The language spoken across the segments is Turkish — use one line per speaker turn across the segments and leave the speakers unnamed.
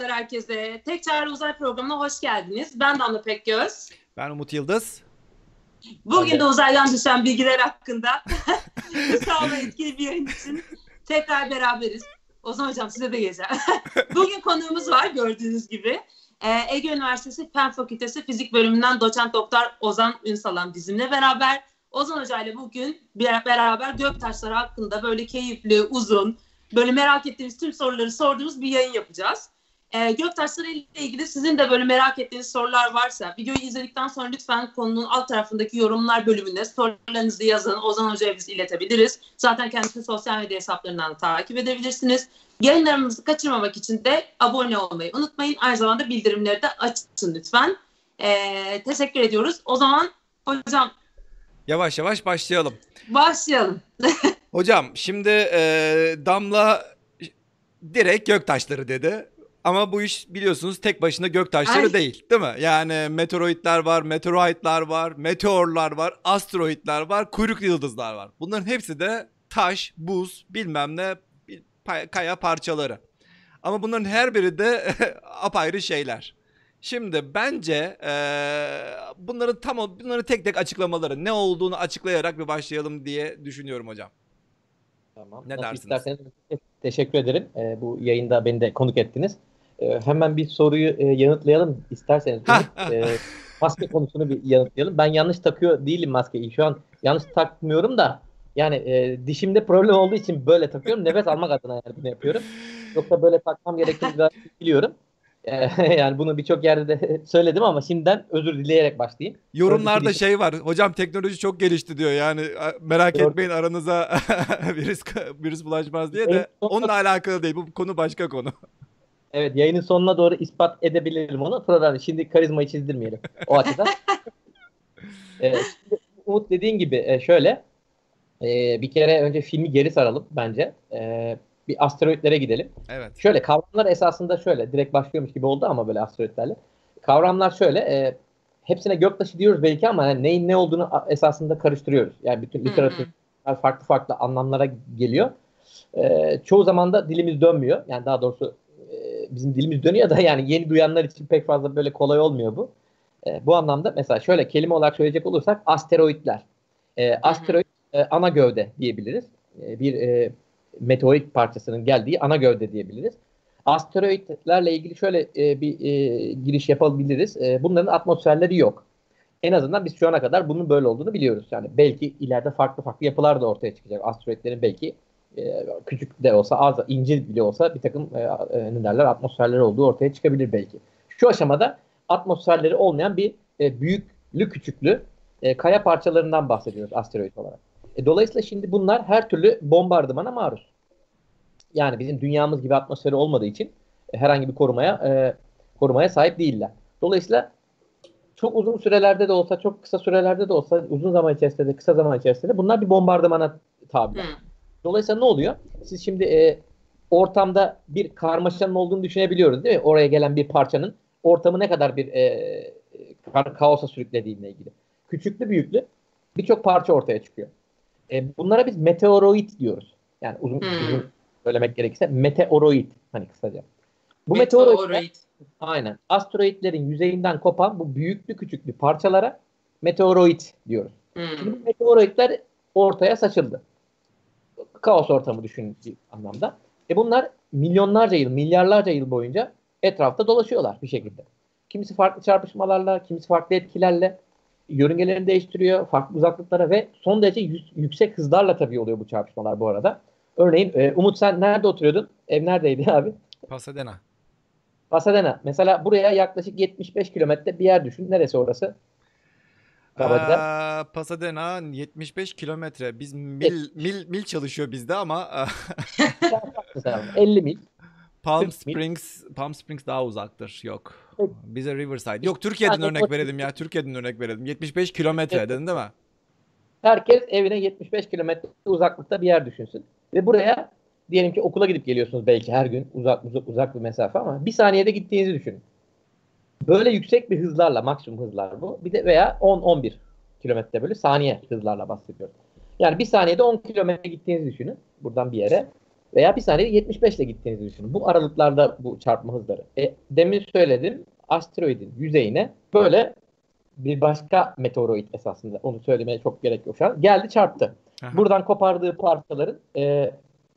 Merhabalar herkese. Tek Çare Uzay Programı'na hoş geldiniz. Ben Damla Pekgöz.
Ben Umut Yıldız.
Bugün de uzaydan düşen bilgiler hakkında sağ ve etkili bir yayın için tekrar beraberiz. Ozan Hocam size de geleceğim. Bugün konuğumuz var gördüğünüz gibi. Ee, Ege Üniversitesi Fen Fakültesi Fizik Bölümünden doçent doktor Ozan Ünsalan bizimle beraber. Ozan Hoca ile bugün bir, beraber göktaşları hakkında böyle keyifli, uzun, böyle merak ettiğimiz tüm soruları sorduğumuz bir yayın yapacağız. Ee, göktaşları ile ilgili sizin de böyle merak ettiğiniz sorular varsa videoyu izledikten sonra lütfen konunun alt tarafındaki yorumlar bölümünde sorularınızı yazın. Ozan Hoca'ya biz iletebiliriz. Zaten kendisi sosyal medya hesaplarından takip edebilirsiniz. Yayınlarımızı kaçırmamak için de abone olmayı unutmayın. Aynı zamanda bildirimleri de açın lütfen. Ee, teşekkür ediyoruz. O zaman hocam
Yavaş yavaş başlayalım.
başlayalım.
Hocam şimdi e, Damla direkt göktaşları dedi. Ama bu iş biliyorsunuz tek başına göktaşları
Ay.
değil değil mi? Yani meteoroidler var, meteoroidler var, meteorlar var, asteroidler var, kuyruk yıldızlar var. Bunların hepsi de taş, buz, bilmem ne kaya parçaları. Ama bunların her biri de apayrı şeyler. Şimdi bence eee, bunların tam bunları tek tek açıklamaları ne olduğunu açıklayarak bir başlayalım diye düşünüyorum hocam.
Tamam.
Ne
Nasıl
dersiniz?
isterseniz teşekkür ederim. Ee, bu yayında beni de konuk ettiniz. Ee, hemen bir soruyu e, yanıtlayalım isterseniz. Ee, maske konusunu bir yanıtlayalım. Ben yanlış takıyor değilim maskeyi. Şu an yanlış takmıyorum da yani e, dişimde problem olduğu için böyle takıyorum. Nefes almak adına yani bunu yapıyorum. Yoksa böyle takmam gerektiğini gayet biliyorum. Ee, yani bunu birçok yerde de söyledim ama şimdiden özür dileyerek başlayayım.
Yorumlarda şey var. Hocam teknoloji çok gelişti diyor. Yani merak
Gördüm.
etmeyin aranıza virüs virüs bulaşmaz diye de onunla alakalı değil. Bu konu başka konu.
Evet yayının sonuna doğru ispat edebilirim onu. Program şimdi karizmayı çizdirmeyelim o açıdan. Ee, şimdi Umut dediğin gibi e, şöyle e, bir kere önce filmi geri saralım bence. E, bir asteroidlere gidelim.
Evet.
Şöyle kavramlar esasında şöyle direkt başlıyormuş gibi oldu ama böyle asteroidlerle. Kavramlar şöyle e, hepsine göktaşı diyoruz belki ama yani neyin ne olduğunu esasında karıştırıyoruz. Yani bütün literatür farklı farklı anlamlara geliyor. E, çoğu zaman da dilimiz dönmüyor. Yani daha doğrusu bizim dilimiz dönüyor da yani yeni duyanlar için pek fazla böyle kolay olmuyor bu. E, bu anlamda mesela şöyle kelime olarak söyleyecek olursak asteroidler. E, asteroid e, ana gövde diyebiliriz. E, bir e, meteorit parçasının geldiği ana gövde diyebiliriz. Asteroidlerle ilgili şöyle e, bir e, giriş yapabiliriz. E, bunların atmosferleri yok. En azından biz şu ana kadar bunun böyle olduğunu biliyoruz. Yani belki ileride farklı farklı yapılar da ortaya çıkacak. Asteroidlerin belki e, küçük de olsa az ince bile olsa bir takım e, e, ne derler atmosferleri olduğu ortaya çıkabilir belki. Şu aşamada atmosferleri olmayan bir e, büyüklü küçüklü e, kaya parçalarından bahsediyoruz asteroid olarak. E, dolayısıyla şimdi bunlar her türlü bombardımana maruz. Yani bizim dünyamız gibi atmosferi olmadığı için e, herhangi bir korumaya e, korumaya sahip değiller. Dolayısıyla çok uzun sürelerde de olsa, çok kısa sürelerde de olsa, uzun zaman içerisinde de, kısa zaman içerisinde de bunlar bir bombardımana tabiler.
Hı.
Dolayısıyla ne oluyor? Siz şimdi e, ortamda bir karmaşanın olduğunu düşünebiliyoruz değil mi? Oraya gelen bir parçanın ortamı ne kadar bir e, ka- kaosa sürüklediğiyle ilgili. Küçüklü büyüklü birçok parça ortaya çıkıyor. E, bunlara biz meteoroid diyoruz. Yani uzun,
Hmm.
uzun söylemek gerekirse meteoroid hani kısaca. Bu meteoroidler
Meteoroid.
aynen asteroidlerin yüzeyinden kopan bu büyüklü küçüklü parçalara meteoroid diyoruz.
Hı.
Şimdi bu meteoroidler ortaya saçıldı. Kaos ortamı düşün bir anlamda. E bunlar milyonlarca yıl, milyarlarca yıl boyunca etrafta dolaşıyorlar bir şekilde. Kimisi farklı çarpışmalarla, kimisi farklı etkilerle yörüngelerini değiştiriyor, farklı uzaklıklara ve son derece yü- yüksek hızlarla tabii oluyor bu çarpışmalar bu arada. Örneğin e, Umut sen nerede oturuyordun? Ev neredeydi abi?
Pasadena.
Pasadena. Mesela buraya yaklaşık 75 kilometre bir yer düşün. Neresi orası? Kabaca.
Aa, Pasadena 75 kilometre. Biz mil mil mil çalışıyor bizde ama
Mesela 50 mil.
Palm
40 mil.
Springs Palm Springs daha uzaktır. Yok. Bize Riverside. Yok Türkiye'den örnek verelim ya. Türkiye'den örnek verelim. 75 kilometre dedin değil mi?
Herkes evine 75 kilometre uzaklıkta bir yer düşünsün. Ve buraya diyelim ki okula gidip geliyorsunuz belki her gün uzak uzak, uzak bir mesafe ama bir saniyede gittiğinizi düşünün. Böyle yüksek bir hızlarla maksimum hızlar bu. Bir de veya 10-11 kilometre bölü saniye hızlarla bahsediyorum. Yani bir saniyede 10 kilometre gittiğinizi düşünün buradan bir yere. Veya bir saniyede 75 ile gittiğinizi düşünün. Bu aralıklarda bu çarpma hızları. E, demin söyledim asteroidin yüzeyine böyle bir başka meteoroid esasında onu söylemeye çok gerek yok şu an. Geldi çarptı.
Aha.
Buradan kopardığı parçaların e,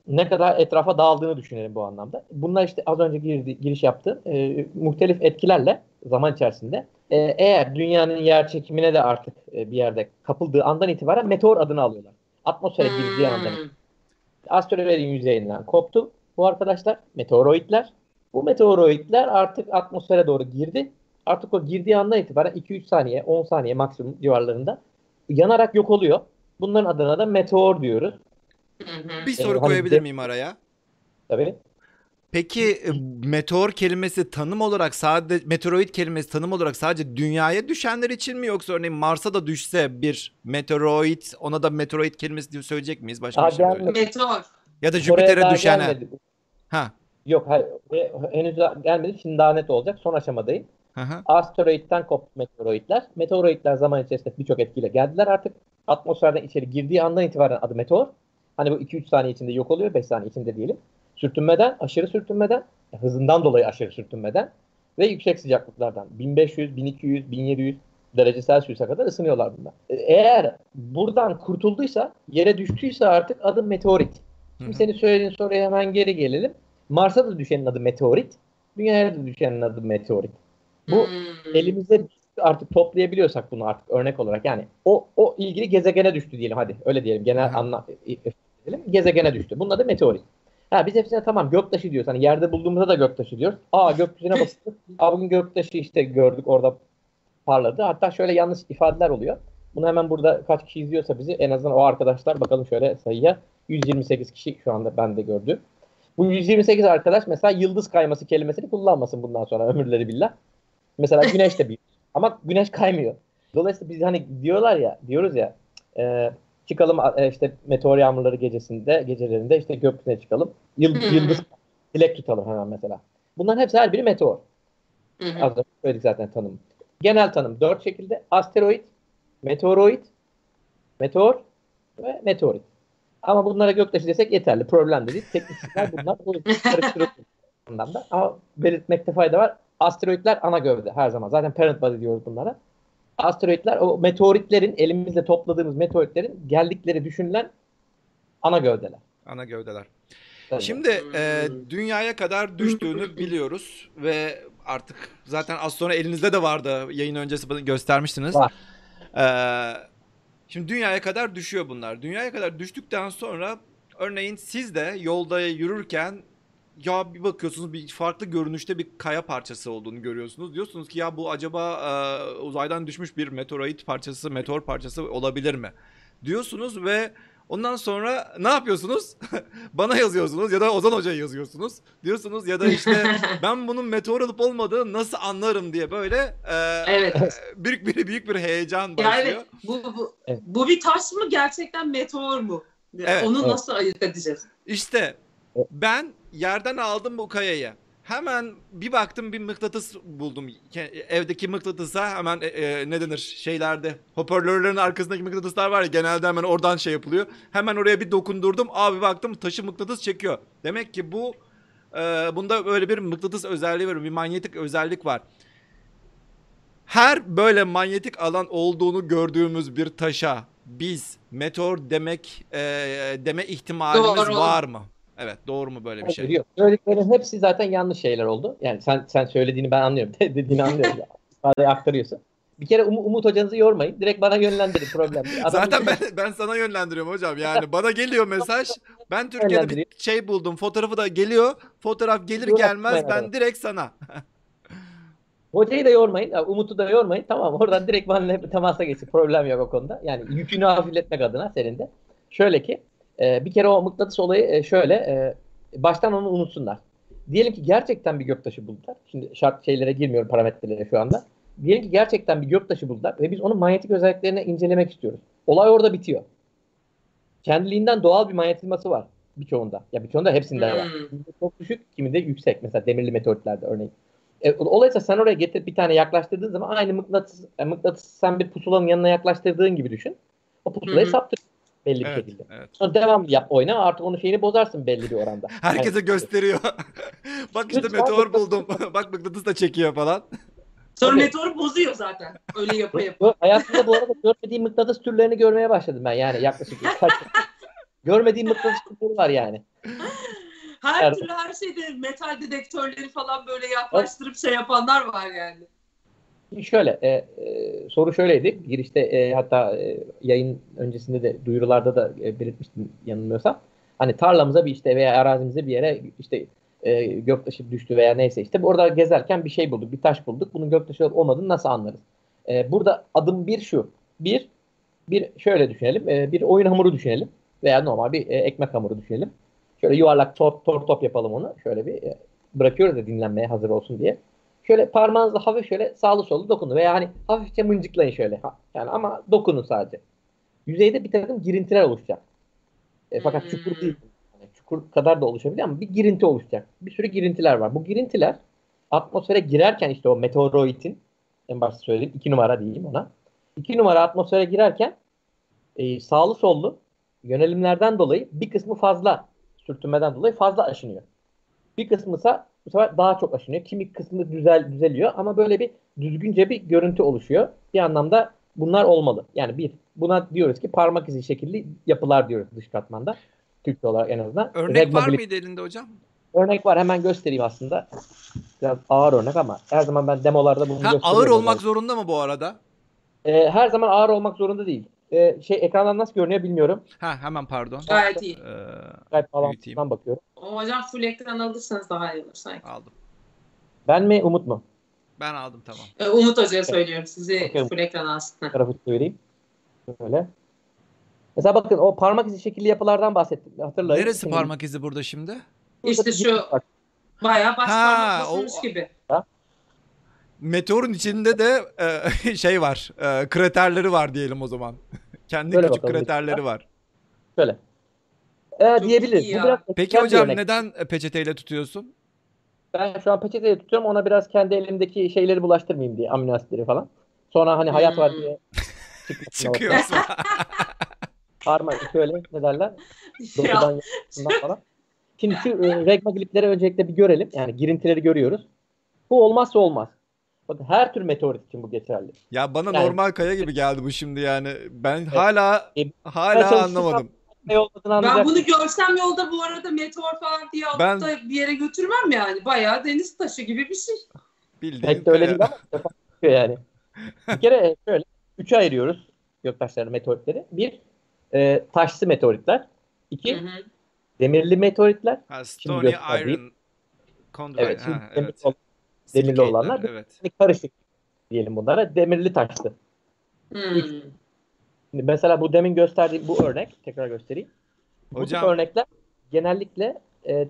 ne kadar etrafa dağıldığını düşünelim bu anlamda. Bunlar işte az önce girdi, giriş yaptı. E, muhtelif etkilerle zaman içerisinde e, eğer dünyanın yer çekimine de artık e, bir yerde kapıldığı andan itibaren meteor adını alıyorlar. Atmosfere girdiği andan
Hmm.
asteroidin yüzeyinden koptu bu arkadaşlar. Meteoroidler. Bu meteoroidler artık atmosfere doğru girdi. Artık o girdiği andan itibaren 2-3 saniye, 10 saniye maksimum civarlarında yanarak yok oluyor. Bunların adına da meteor diyoruz.
Bir
Ee,
soru
hani
koyabilir
de-
miyim araya?
Tabii.
Peki e, meteor kelimesi tanım olarak sadece meteoroid kelimesi tanım olarak sadece dünyaya düşenler için mi yoksa örneğin Mars'a da düşse bir meteoroid ona da meteoroid kelimesi diye söyleyecek miyiz başka bir şey mi?
gelmedi.
Meteor.
Ya da
Oraya
Jüpiter'e
daha
düşene.
gelmedi.
Ha.
Yok hayır. Oraya henüz daha gelmedi. Şimdi daha net olacak. Son aşamadayım.
Hı hı.
Asteroidden koptu meteoroidler. Meteoroidler zaman içerisinde birçok etkiyle geldiler artık. Atmosferden içeri girdiği andan itibaren adı meteor. Hani bu 2-3 saniye içinde yok oluyor. 5 saniye içinde diyelim. Sürtünmeden, aşırı sürtünmeden, hızından dolayı aşırı sürtünmeden ve yüksek sıcaklıklardan 1500, 1200, 1700 derece Celsius'a kadar ısınıyorlar bunlar. E, Eğer buradan kurtulduysa, yere düştüyse artık adı meteorit. Şimdi senin söylediğin soruya hemen geri gelelim. Mars'a da düşenin adı meteorit. Dünyaya da düşenin adı meteorit. Bu
Hmm.
elimizde artık toplayabiliyorsak bunu artık örnek olarak yani o o ilgili gezegene düştü diyelim hadi öyle diyelim genel
Aha.
anla diyelim gezegene düştü. Bunun adı meteorit. Ha biz hepsine tamam göktaşı diyoruz. Hani yerde bulduğumuzda da göktaşı diyoruz. Aa gökyüzüne bakıyoruz. Aa bugün göktaşı işte gördük orada parladı. Hatta şöyle yanlış ifadeler oluyor. Bunu hemen burada kaç kişi izliyorsa bizi en azından o arkadaşlar bakalım şöyle sayıya 128 kişi şu anda ben de gördüm. Bu 128 arkadaş mesela yıldız kayması kelimesini kullanmasın bundan sonra ömürleri billah. Mesela güneş de bir. Ama güneş kaymıyor. Dolayısıyla biz hani diyorlar ya, diyoruz ya e, çıkalım e, işte meteor yağmurları gecesinde, gecelerinde işte gökyüzüne çıkalım. Yıl, yıldız dilek tutalım hemen mesela. Bunların hepsi her biri meteor. Az önce söyledik zaten tanım. Genel tanım dört şekilde. Asteroid, meteoroid, meteor ve meteorit. Ama bunlara göktaşı desek yeterli. Problem de değil. Teknikçiler bunlar. Bu anlamda. Ama belirtmekte fayda var. Asteroidler ana gövde her zaman. Zaten parent body diyoruz bunlara. Asteroidler o meteoritlerin elimizle topladığımız meteoritlerin geldikleri düşünülen ana gövdeler.
Ana gövdeler.
Tabii.
Şimdi e, dünyaya kadar düştüğünü biliyoruz ve artık zaten az sonra elinizde de vardı yayın öncesi göstermiştiniz.
Var.
E, şimdi dünyaya kadar düşüyor bunlar. Dünyaya kadar düştükten sonra örneğin siz de yolda yürürken ya bir bakıyorsunuz bir farklı görünüşte bir kaya parçası olduğunu görüyorsunuz. Diyorsunuz ki ya bu acaba e, uzaydan düşmüş bir meteoroid parçası, meteor parçası olabilir mi? Diyorsunuz ve ondan sonra ne yapıyorsunuz? Bana yazıyorsunuz ya da Ozan Hoca'ya yazıyorsunuz. Diyorsunuz ya da işte ben bunun meteor olup olmadığını nasıl anlarım diye böyle e,
Evet.
büyük bir büyük bir heyecan başlıyor.
evet. Bu, bu, bu bir taş mı gerçekten meteor mu?
Evet.
Onu
Evet.
nasıl ayırt edeceğiz?
İşte ben yerden aldım bu kayayı. Hemen bir baktım bir mıknatıs buldum. Evdeki mıknatısa hemen e, e, ne denir şeylerde hoparlörlerin arkasındaki mıknatıslar var ya genelde hemen oradan şey yapılıyor. Hemen oraya bir dokundurdum. Abi baktım taşı mıknatıs çekiyor. Demek ki bu e, bunda böyle bir mıknatıs özelliği var. Bir manyetik özellik var. Her böyle manyetik alan olduğunu gördüğümüz bir taşa biz meteor demek e, deme ihtimalimiz
Doğru.
var mı? Evet doğru mu böyle bir şey?
Yok. Söylediklerin hepsi zaten yanlış şeyler oldu. Yani sen sen söylediğini ben anlıyorum. Dediğini anlıyorum. İfadeyi aktarıyorsun. Bir kere Um- Umut hocanızı yormayın. Direkt bana yönlendirin problem.
Zaten ben ben sana yönlendiriyorum hocam. Yani bana geliyor mesaj. Ben Türkiye'de bir şey buldum. Fotoğrafı da geliyor. Fotoğraf gelir gelmez ben direkt sana.
Hocayı da yormayın. Umut'u da yormayın. Tamam oradan direkt benimle temasa geçin. Problem yok o konuda. Yani yükünü hafifletmek adına senin de. Şöyle ki e, bir kere o mıknatıs olayı e, şöyle e, baştan onu unutsunlar. Diyelim ki gerçekten bir göktaşı buldular. Şimdi şart şeylere girmiyorum parametrelere şu anda. Diyelim ki gerçekten bir göktaşı buldular ve biz onun manyetik özelliklerini incelemek istiyoruz. Olay orada bitiyor. Kendiliğinden doğal bir manyetizması var birçoğunda. Ya birçoğunda hepsinde var.
Hmm.
Kiminde çok düşük, kiminde yüksek. Mesela demirli meteoritlerde örneğin. E, dolayısıyla sen oraya getirip bir tane yaklaştırdığın zaman aynı mıknatıs, e, mıknatıs sen bir pusulanın yanına yaklaştırdığın gibi düşün. O pusulayı
Hı hı.
saptır. Belli bir
Evet,
şekilde.
evet.
Sonra devamlı yap oyna artık onun şeyini bozarsın belli bir oranda.
Herkese
Yani-
gösteriyor. Bak işte
Lütfen
meteor buldum. Bak mıknatıs da çekiyor falan.
Sonra
Tabii.
meteoru bozuyor zaten. Öyle yapa yapa.
Yo, Hayatımda bu arada görmediğim mıknatıs türlerini görmeye başladım ben yani yaklaşık kaç Görmediğim mıknatıs türleri var yani.
Her
Evet.
türlü her şeyde metal dedektörleri falan böyle yaklaştırıp şey yapanlar var yani.
Şöyle e, e, soru şöyleydi. Girişte e, hatta e, yayın öncesinde de duyurularda da e, belirtmiştim yanılmıyorsam. Hani tarlamıza bir işte veya arazimize bir yere işte e, göktaşı düştü veya neyse işte orada gezerken bir şey bulduk, bir taş bulduk. Bunun göktaşı olmadığını nasıl anlarız? E, burada adım bir şu. Bir, bir şöyle düşünelim. e, bir oyun hamuru düşünelim. Veya normal bir e, ekmek hamuru düşünelim. Şöyle yuvarlak top, top, top yapalım onu. Şöyle bir e, bırakıyoruz da dinlenmeye hazır olsun diye. Şöyle parmağınızla hafif şöyle sağlı sollu dokunun veya hani hafifçe mıncıklayın şöyle. Yani ama dokunun sadece. Yüzeyde bir takım girintiler oluşacak. E, fakat
Hmm.
çukur değil. Yani çukur kadar da oluşabilir ama bir girinti oluşacak. Bir sürü girintiler var. Bu girintiler atmosfere girerken işte o meteoroidin en başta söyleyeyim iki numara diyeyim ona. İki numara atmosfere girerken e, sağlı sollu yönelimlerden dolayı bir kısmı fazla sürtünmeden dolayı fazla aşınıyor. Bir kısmı ise bu sefer daha çok aşınıyor. Kimi kısmı düzel düzeliyor ama böyle bir düzgünce bir görüntü oluşuyor. Bir anlamda bunlar olmalı. Yani bir buna diyoruz ki parmak izi şekilli yapılar diyoruz dış katmanda. Türkçe olarak en azından.
Örnek
Regma
var mıydı elinde hocam?
Örnek var hemen göstereyim aslında. Biraz ağır örnek ama her zaman ben demolarda bunu
Ha,
gösteriyorum.
ağır olmak zorunda mı bu arada?
Ee, her zaman ağır olmak zorunda değil. Ee, şey ekrandan nasıl görünüyor bilmiyorum.
Ha hemen pardon.
Gayet iyi.
Ee,
Skype bakıyorum.
O hocam full ekran alırsanız daha iyi olur sanki.
aldım.
Ben mi Umut mu?
Ben aldım tamam.
Ee, Umut Hoca'ya söylüyorum sizi
Bakıyorum.
full ekran alsın.
Tarafı çevireyim. Böyle. Mesela bakın o parmak izi şekilli yapılardan bahsettim. Hatırlayın.
Neresi
Şimdi
parmak izi burada şimdi?
İşte şu-. Bayağı baş
Ha,
parmak basılmış
o-
gibi.
Meteorun içinde de e, şey var. e, kraterleri var diyelim o zaman. Kendi
Böyle
küçük
bakalım
kraterleri var.
Şöyle. Ee,
Çok
diyebiliriz.
iyi
Bu
ya.
biraz
Peki
ekstrem bir
hocam
örnek.
neden e, peçeteyle tutuyorsun?
Ben şu an peçeteyi tutuyorum ona biraz kendi elimdeki şeyleri bulaştırmayayım diye amino asitleri falan. Sonra hani hayat var
Hmm.
diye çıkmasın
Çıkıyorsun.
Parmak şöyle ne derler?
Ya,
Dokudan falan. Şimdi şu e, regma glipleri öncelikle bir görelim. Yani girintileri görüyoruz. Bu olmazsa olmaz. Bakın her tür meteorit için bu geçerli.
ya bana
Yani-
normal kaya gibi geldi bu şimdi yani. Ben hala
E,
hala anlamadım.
Ben bunu görsem yolda bu arada meteor falan diye alıp
Ben-
da bir yere götürmem yani. Bayağı deniz taşı gibi bir şey.
Bildiğin
Pek de öyle değil ama yani. Bir kere e, şöyle üçe ayırıyoruz göktaşları meteoritleri. Bir e, taşlı meteoritler. İki
Hı hı.
demirli meteoritler.
Ha, Stony Iron.
Evet, şimdi
ha, evet.
Demirli
Silicate'ler,
olanlar.
Evet.
hani karışık diyelim bunlara. Demirli taşlı.
Hmm.
Şimdi mesela bu demin gösterdiğim bu örnek tekrar göstereyim. Bu
Hocam-
tip örnekler genellikle e,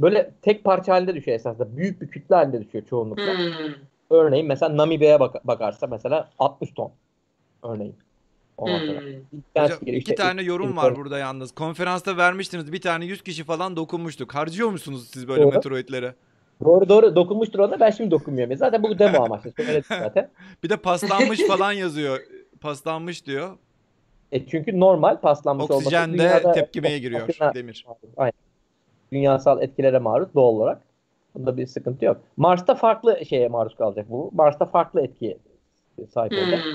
böyle tek parça halinde düşüyor esasında. Büyük bir kütle halinde düşüyor çoğunlukla.
Hmm.
Örneğin mesela Namibya'ya bak bakarsa mesela 60 ton örneğin. Ondan.
Hmm.
Hocam, iki
işte
tane yorum var burada yalnız. Konferansta vermiştiniz. Bir tane 100 kişi falan dokunmuştuk. Harcıyor musunuz siz böyle
Doğru.
meteoroidleri?
Doğru doğru dokunmuştur ona ben şimdi dokunmuyorum. Zaten bu demo amaçlı söyledim zaten.
Bir de paslanmış falan yazıyor. Paslanmış diyor.
E çünkü normal paslanmış olması
Oksijende
dünyada-
tepkimeye giriyor
Oksijene-
demir.
Aynen. Dünyasal etkilere maruz doğal olarak. Bunda bir sıkıntı yok. Mars'ta farklı şeye maruz kalacak bu. Mars'ta farklı etkiye sahip olacak.
Hmm.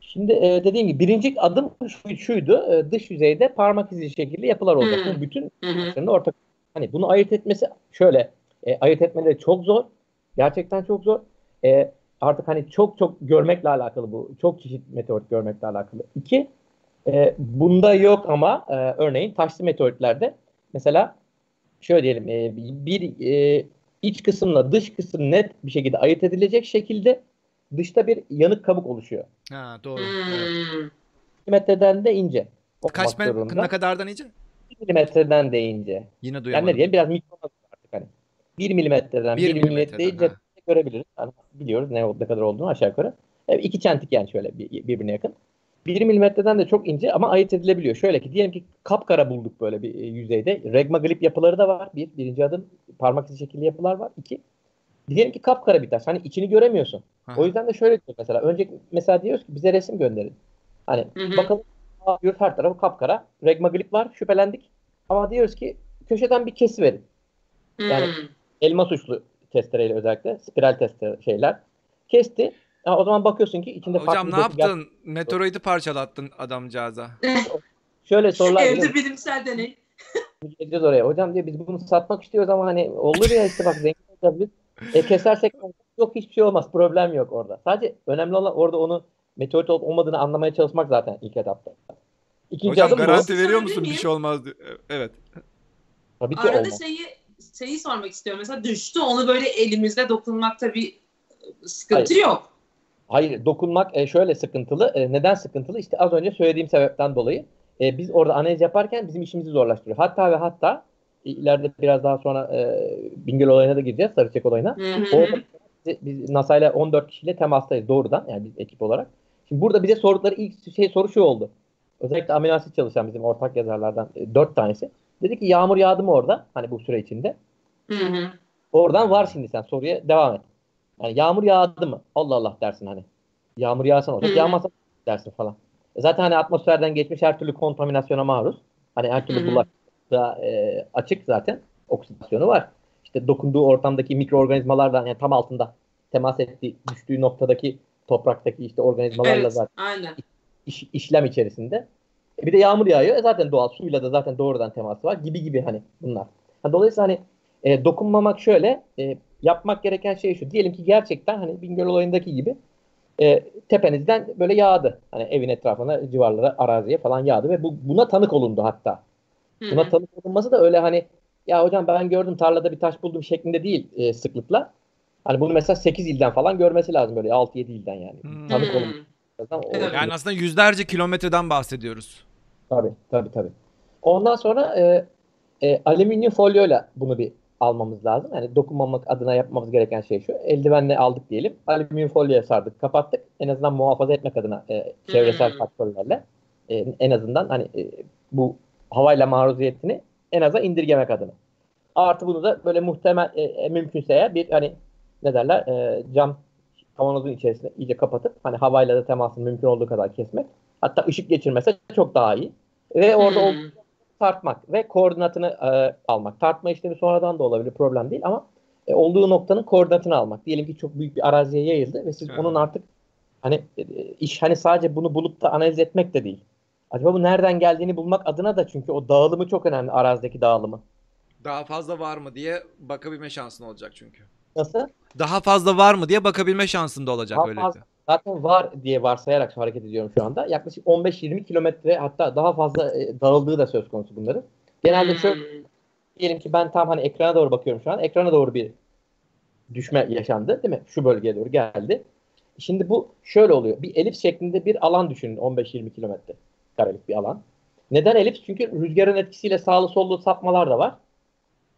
Şimdi e, dediğim gibi birinci adım şu- şuydu. e, dış yüzeyde parmak izi şekilli yapılar olacak.
Hmm.
Bu bütün
Hı hı.
Aslında ortak. Hani bunu ayırt etmesi şöyle. E, ayırt etmeleri çok zor. Gerçekten çok zor. E, artık hani çok çok görmekle alakalı bu. Çok çeşit meteorit görmekle alakalı. İki, e, bunda yok ama e, örneğin taşlı meteoritlerde mesela şöyle diyelim e, bir e, iç kısımla dış kısım net bir şekilde ayırt edilecek şekilde dışta bir yanık kabuk oluşuyor.
Ha doğru. Evet.
Hmm.
Milimetreden de ince.
Kaç men- ne kadardan?
Bir milimetreden de ince.
Yine
Yani
duyamadım.
ne diyelim biraz mikro artık hani. 1 milimetreden
Bir
1 milimetreyi cepte görebiliriz. Yani biliyoruz ne, ne kadar olduğunu aşağı yukarı. Evet, iki çentik yani şöyle bir- birbirine yakın. 1 milimetreden de çok ince ama ayırt edilebiliyor. Şöyle ki diyelim ki kapkara bulduk böyle bir e, yüzeyde. Regma glip yapıları da var. Bir, birinci adım parmak izi şekilli yapılar var. İki, diyelim ki kapkara bir taş. Hani içini göremiyorsun.
Aha.
O yüzden de şöyle diyor mesela. Önce mesela diyoruz ki bize resim gönderin. Hani
Hı hı.
bakalım Bakıyoruz her tarafı kapkara. Regma glip var. Şüphelendik. Ama diyoruz ki köşeden bir kesi verin. Yani-
Hmm.
Elma suçlu testereyle özellikle. Spiral testere şeyler. Kesti. Ha, o zaman bakıyorsun ki içinde
Hocam ne
farklı doku-
yaptın? Meteoroidi parçalattın adamcağıza.
Şöyle sorular.
Evde bilimsel deney.
Gideceğiz oraya. Hocam diyor biz bunu satmak istiyoruz ama hani olur ya işte bak zengin biz. E, kesersek yok hiçbir şey olmaz. Problem yok orada. Sadece önemli olan orada onu meteorit olup olmadığını anlamaya çalışmak zaten ilk etapta. İkinci
Hocam
adım bu.
garanti
bu.
veriyor musun bir şey olmaz diyor. Evet.
Tabii ki
Arada
olmaz.
şeyi şeyi sormak istiyorum. Mesela düştü onu böyle elimizde dokunmakta bir sıkıntı yok.
Hayır dokunmak e, şöyle sıkıntılı. E, neden sıkıntılı? İşte az önce söylediğim sebepten dolayı. E, biz orada analiz yaparken bizim işimizi zorlaştırıyor. Hatta ve hatta e, ileride biraz daha sonra e, Bingöl olayına da gireceğiz. Sarıçek olayına.
Hı hı.
Orada biz, biz NASA ile 14 kişiyle temastayız doğrudan yani biz ekip olarak. Şimdi burada bize sordukları ilk şey soru şu oldu. Özellikle amino asit çalışan bizim ortak yazarlardan e, 4 tanesi. Dedi ki yağmur yağdı mı orada? Hani bu süre içinde.
Hı hı.
Oradan var şimdi sen soruya devam et. Yani yağmur yağdı mı? Allah Allah dersin hani. Yağmur yağsa ne olacak? Yağmasa dersin falan. E zaten hani atmosferden geçmiş her türlü kontaminasyona maruz. Hani her türlü bulaş da e, açık zaten. Oksidasyonu var. İşte dokunduğu ortamdaki mikroorganizmalardan yani tam altında temas ettiği, düştüğü noktadaki topraktaki işte organizmalarla
Evet,
zaten
aynen.
iş- işlem içerisinde. E bir de yağmur yağıyor. E zaten doğal suyla da zaten doğrudan teması var gibi gibi hani bunlar. Ha, dolayısıyla hani e, dokunmamak şöyle e, yapmak gereken şey şu. Diyelim ki gerçekten hani Bingöl olayındaki gibi e, tepenizden böyle yağdı. Hani evin etrafına, civarlara, araziye falan yağdı ve bu buna tanık olundu hatta.
Hı
Buna
hı.
tanık olunması da öyle hani ya hocam ben gördüm tarlada bir taş buldum şeklinde değil e, sıklıkla. Hani bunu mesela 8 ilden falan görmesi lazım böyle 6-7 ilden yani.
Hmm.
Tanık
Hı.
olunması lazım. O-
Evet.
Yani aslında yüzlerce kilometreden bahsediyoruz.
Tabii tabii tabii. Ondan sonra e, e, alüminyum folyoyla bunu bir almamız lazım. Yani dokunmamak adına yapmamız gereken şey şu. Eldivenle aldık diyelim. Alüminyum folyoya sardık, kapattık. En azından muhafaza etmek adına e, çevresel
Hmm.
faktörlerle e, en azından hani e, bu havayla maruziyetini en aza indirgemek adına. Artı bunu da böyle muhtemel e, e, mümkünse eğer bir hani ne derler e, cam kavanozun içerisine iyice kapatıp hani havayla da temasını mümkün olduğu kadar kesmek. Hatta ışık geçirmese çok daha iyi. Ve orada ol- tartmak ve koordinatını e, almak. Tartma işlemi sonradan da olabilir problem değil ama e, olduğu noktanın koordinatını almak. Diyelim ki çok büyük bir araziye yayıldı ve siz
Ha.
onun artık hani e, iş hani sadece bunu bulup da analiz etmek de değil. Acaba bu nereden geldiğini bulmak adına da çünkü o dağılımı çok önemli arazideki dağılımı.
Daha fazla var mı diye bakabilme şansın olacak çünkü.
Nasıl?
Daha fazla var mı diye bakabilme şansın da olacak
Daha
öyle.
fazla. Zaten var diye varsayarak hareket ediyorum şu anda. Yaklaşık 15-20 kilometre hatta daha fazla e, dağıldığı da söz konusu bunların. Genelde şöyle
Hı.
diyelim ki ben tam hani ekrana doğru bakıyorum şu an. Ekrana doğru bir düşme yaşandı değil mi? Şu bölgeye doğru geldi. Şimdi bu şöyle oluyor. Bir elips şeklinde bir alan düşünün 15-20 kilometre karelik bir alan. Neden elips? Çünkü rüzgarın etkisiyle sağlı sollu sapmalar da var.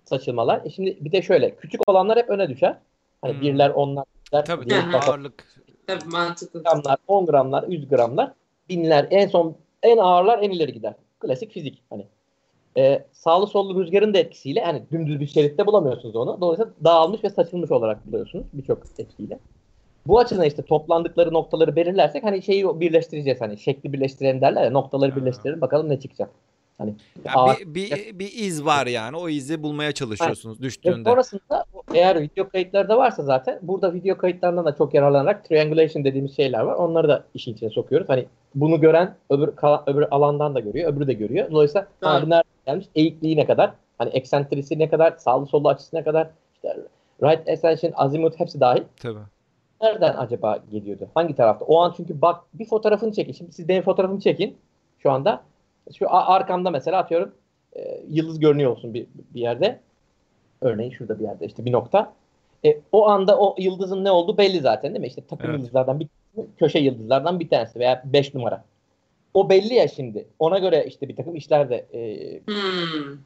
Saçılmalar. E şimdi bir de şöyle küçük olanlar hep öne düşer. Hani
Hmm.
birler, onlar,
Tabii tabii ağırlık.
Tabii mantıklı.
gramlar, 10 gramlar, 100 gramlar, binler, en son en ağırlar en ileri gider. Klasik fizik hani. Ee, sağlı sollu rüzgarın da etkisiyle hani dümdüz bir şeritte bulamıyorsunuz onu. Dolayısıyla dağılmış ve saçılmış olarak buluyorsunuz birçok etkiyle. Bu açıdan işte toplandıkları noktaları belirlersek hani şeyi birleştireceğiz hani şekli birleştirelim derler ya noktaları birleştirelim bakalım ne çıkacak. Hani
Ya
ağır-
bir, bir, bir iz var yani. O izi bulmaya çalışıyorsunuz
Ve
düştüğünde.
sonrasında eğer video kayıtları da varsa zaten burada video kayıtlarından da çok yararlanarak triangulation dediğimiz şeyler var. Onları da işin içine sokuyoruz. Hani bunu gören öbür öbür alandan da görüyor, öbürü de görüyor. Dolayısıyla bu nereden gelmiş? Eğikliği ne kadar? Hani eksentrisi ne kadar? Sağlı sollu açısı ne kadar? İşte right ascension, azimut hepsi dahil.
Tabii.
Nereden acaba geliyordu? Hangi tarafta? O an çünkü bak bir fotoğrafını çekin. Şimdi siz benim fotoğrafımı çekin şu anda. Şu arkamda mesela atıyorum e, yıldız görünüyor olsun bir, bir yerde. Örneğin şurada bir yerde işte bir nokta. E, o anda o yıldızın ne olduğu belli zaten değil mi? İşte takım
Evet.
yıldızlardan bir köşe yıldızlardan bir tanesi veya 5 numara. O belli ya şimdi. Ona göre işte bir takım işler de e,
Hmm.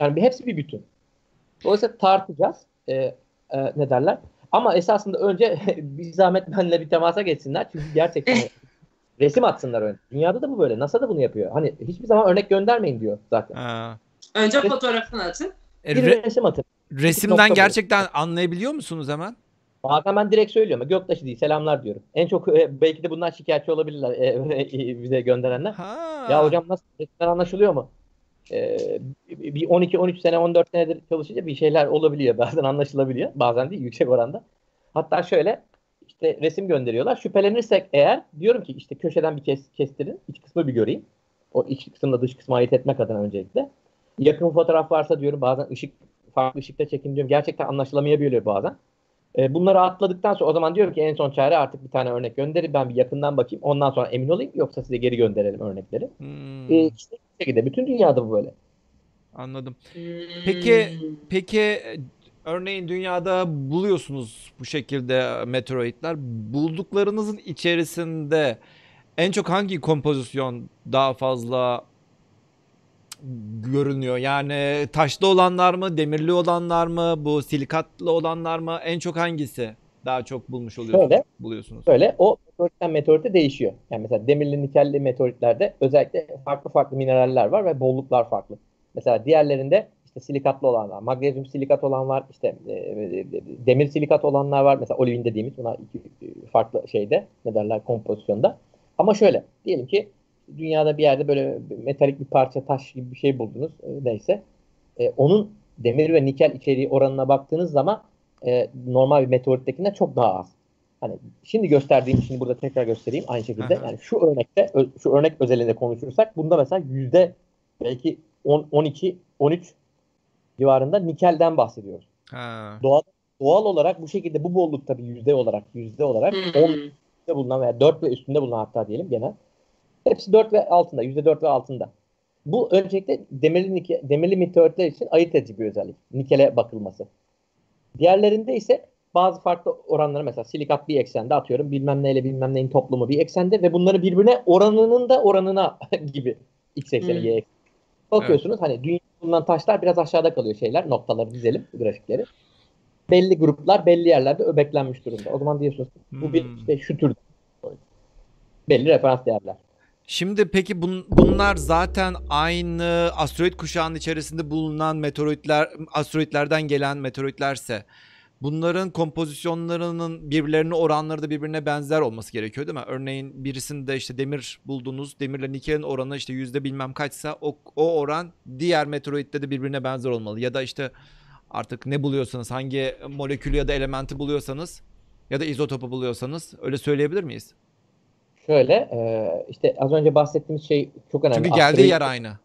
yani bir, hepsi bir bütün. Dolayısıyla tartacağız. E, e, ne derler? Ama esasında önce bir zahmet benimle bir temasa geçsinler. Çünkü gerçekten resim atsınlar önce. Dünyada da bu böyle. NASA da bunu yapıyor. Hani hiçbir zaman örnek göndermeyin diyor zaten.
Ha.
Önce fotoğrafını atın.
E,
Bir
re-
resim atın.
resimden gerçekten anlayabiliyor musunuz hemen?
Bazen ben direkt söylüyorum. Göktaşı değil selamlar diyorum. En çok e, belki de bundan şikayetçi olabilirler e, e, bize gönderenler.
Ha.
Ya hocam nasıl resimler anlaşılıyor mu? Bir 12-13 sene 14 senedir çalışınca bir şeyler olabiliyor. Bazen anlaşılabiliyor. Bazen değil yüksek oranda. Hatta şöyle işte resim gönderiyorlar. Şüphelenirsek eğer diyorum ki işte köşeden bir kes, kestirin. iç kısmı bir göreyim. O iç kısımla dış kısmı ayırt etmek adına öncelikle. Yakın fotoğraf varsa diyorum bazen ışık farklı ışıkta çekin diyorum. Gerçekten anlaşılamayabiliyor bazen. E, bunları atladıktan sonra o zaman diyorum ki en son çare artık bir tane örnek gönderin. Ben bir yakından bakayım. Ondan sonra emin olayım. Yoksa size geri gönderelim örnekleri.
Hmm,
E, işte bu şekilde. Bütün dünyada bu böyle.
anladım. Peki peki örneğin dünyada buluyorsunuz bu şekilde meteoroidler. Bulduklarınızın içerisinde en çok hangi kompozisyon daha fazla görünüyor? Yani taşlı olanlar mı, demirli olanlar mı, bu silikatlı olanlar mı? En çok hangisi daha çok bulmuş oluyorsunuz,
Şöyle.
buluyorsunuz?
Böyle o meteoritten meteorite değişiyor. Yani mesela demirli nikelli meteoritlerde özellikle farklı farklı mineraller var ve bolluklar farklı. Mesela diğerlerinde işte silikatlı olanlar, magnezyum silikat olan var, işte e, e, demir silikat olanlar var. Mesela olivin dediğimiz bunlar iki e, farklı şeyde ne derler kompozisyonda. Ama şöyle diyelim ki dünyada bir yerde böyle metalik bir parça taş gibi bir şey buldunuz e, neyse. E, onun demir ve nikel içeriği oranına baktığınız zaman e, normal bir meteorittekinden çok daha az. Hani şimdi gösterdiğim şimdi burada tekrar göstereyim aynı şekilde.
Aha.
Yani şu örnekte şu örnek özelinde konuşursak bunda mesela yüzde belki 10 12 13 civarında nikelden bahsediyoruz.
Ha.
Doğal doğal olarak bu şekilde bu bolluk tabii yüzde olarak yüzde olarak
Hmm.
10 üstünde bulunan veya 4 ve üstünde bulunan hatta diyelim genel. Hepsi 4 ve altında, yüzde 4 ve altında. Bu öncelikle demirli, nike, demirli meteoritler için ayırt edici bir özellik. Nikele bakılması. Diğerlerinde ise bazı farklı oranları mesela silikat bir eksende atıyorum bilmem neyle bilmem neyin toplumu bir eksende ve bunları birbirine oranının da oranına gibi x ekseni
Hmm.
y ekseni. Bakıyorsunuz hani dünyada bulunan taşlar biraz aşağıda kalıyor şeyler noktaları dizelim grafikleri. Belli gruplar belli yerlerde öbeklenmiş durumda. O zaman diyorsunuz bu bir
Hmm.
işte şu tür belli referans değerler.
Şimdi peki bun- bunlar zaten aynı asteroid kuşağının içerisinde bulunan meteoroidler, asteroidlerden gelen meteoroidlerse bunların kompozisyonlarının birbirlerine oranları da birbirine benzer olması gerekiyor değil mi? Örneğin birisinde işte demir buldunuz, demirle nikelin oranı işte yüzde bilmem kaçsa o, o oran diğer meteoroitte de birbirine benzer olmalı. Ya da işte artık ne buluyorsanız, hangi molekülü ya da elementi buluyorsanız ya da izotopu buluyorsanız öyle söyleyebilir miyiz?
Şöyle e, işte az önce bahsettiğimiz şey çok önemli.
Çünkü geldiği
Asteroid-
yer aynı.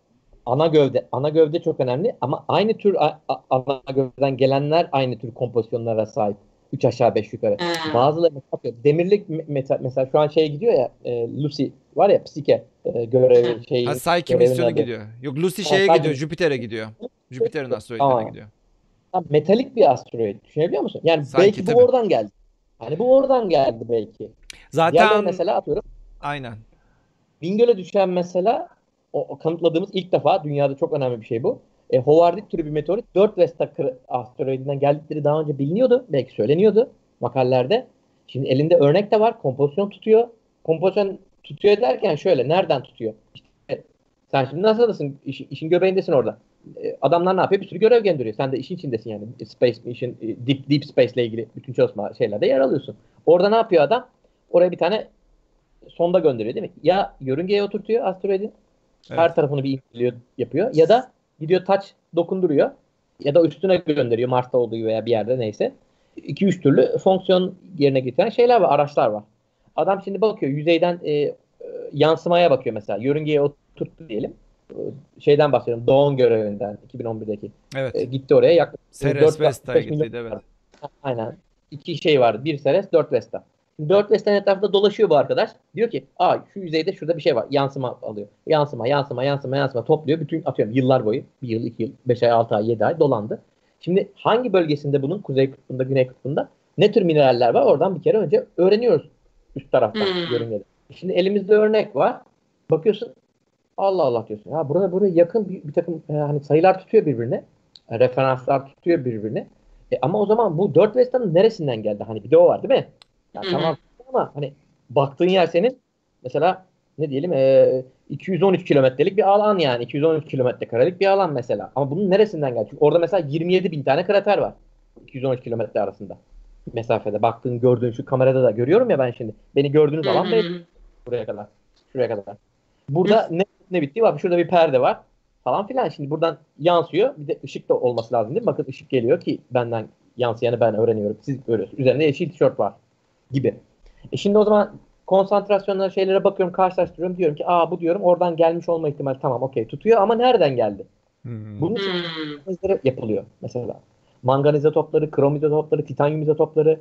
Ana gövde ana gövde çok önemli ama aynı tür a- a- ana gövdeden gelenler aynı tür kompozisyonlara sahip. 3 aşağı 5 yukarı.
Ha.
Bazıları mesela demirlik me- metal mesela şu an şeye gidiyor ya e, Lucy var ya Psike e, görevi şeyi.
Ha Psyche misyonu
adı.
gidiyor. Yok Lucy şeye gidiyor,
mis-
Jüpiter'e gidiyor. Jüpiter'in asteroidlerine gidiyor.
Ha, metalik bir asteroid. Düşünebiliyor musun? Yani
Psyche,
belki bu
tabii.
oradan geldi. Hani bu oradan geldi belki. Diğerleri
Zaten
mesela atıyorum
aynen.
Bingöl'e düşen mesela o, kanıtladığımız ilk defa dünyada çok önemli bir şey bu. E, Howardit türü bir meteorit 4 Vesta kır- asteroidinden geldikleri daha önce biliniyordu. Belki söyleniyordu makalelerde. Şimdi elinde örnek de var. Kompozisyon tutuyor. Kompozisyon tutuyor derken şöyle nereden tutuyor? İşte, sen şimdi NASA'dasın. iş- işin göbeğindesin orada. E, adamlar ne yapıyor? Bir sürü görev gönderiyor. Sen de işin içindesin yani. Space Mission, e, Deep, Deep Space ile ilgili bütün çalışma şeylerde yer alıyorsun. Orada ne yapıyor adam? Oraya bir tane sonda gönderiyor değil mi? Ya yörüngeye oturtuyor asteroidin.
Evet.
Her tarafını bir inceliyor, yapıyor. Ya da gidiyor taç dokunduruyor. Ya da üstüne gönderiyor Mars'ta olduğu veya bir yerde neyse. 2-3 türlü fonksiyon yerine getiren şeyler var, araçlar var. Adam şimdi bakıyor yüzeyden e, e, yansımaya bakıyor mesela. Yörüngeye oturttu diyelim. E, Şeyden bahsediyorum. Doğan görevinden 2011'deki.
Evet.
E, gitti oraya yaklaşık
Ceres
4
Vesta'ya
5 milyon
gittiydi evet.
Aynen. İki şey vardı. Bir Ceres, dört Vesta. Dört Vesta'nın etrafında dolaşıyor bu arkadaş. Diyor ki aa şu yüzeyde şurada bir şey var. Yansıma alıyor. Yansıma, yansıma, yansıma, yansıma topluyor. Bütün atıyorum yıllar boyu. Bir yıl, iki yıl, beş ay, altı ay, yedi ay dolandı. Şimdi hangi bölgesinde bunun kuzey kutbunda, güney kutbunda ne tür mineraller var oradan bir kere önce öğreniyoruz üst taraftan
Hmm.
yörüngede. Şimdi elimizde örnek var. Bakıyorsun Allah Allah diyorsun. Ya burada buraya yakın bir, bir takım e, hani sayılar tutuyor birbirine. E, referanslar tutuyor birbirine. E, ama o zaman bu 4 Vesta'nın neresinden geldi? Hani bir de o var değil mi? Ya
Hı hı.
tamam ama hani baktığın yer senin mesela ne diyelim e, 213 kilometrelik bir alan yani 213 kilometre karelik bir alan mesela. Ama bunun neresinden geldi? Çünkü orada mesela 27 bin tane krater var. 213 kilometre arasında. Mesafede baktığın gördüğün şu kamerada da görüyorum ya ben şimdi. Beni gördüğünüz alan belli buraya kadar. Şuraya kadar. Burada ne ne bittiği var. Şurada bir perde var falan filan. Şimdi buradan yansıyor. Bir de ışık da olması lazım değil mi? Bakın ışık geliyor ki benden yansıyanı ben öğreniyorum. Siz görüyorsunuz. Üzerinde yeşil tişört var gibi. E şimdi o zaman konsantrasyonlara şeylere bakıyorum karşılaştırıyorum diyorum ki aa bu diyorum oradan gelmiş olma ihtimali tamam okey tutuyor ama nereden geldi?
Hmm.
Bunun için
Hmm.
yapılıyor mesela. Mangan izotopları, krom izotopları, titanyum izotopları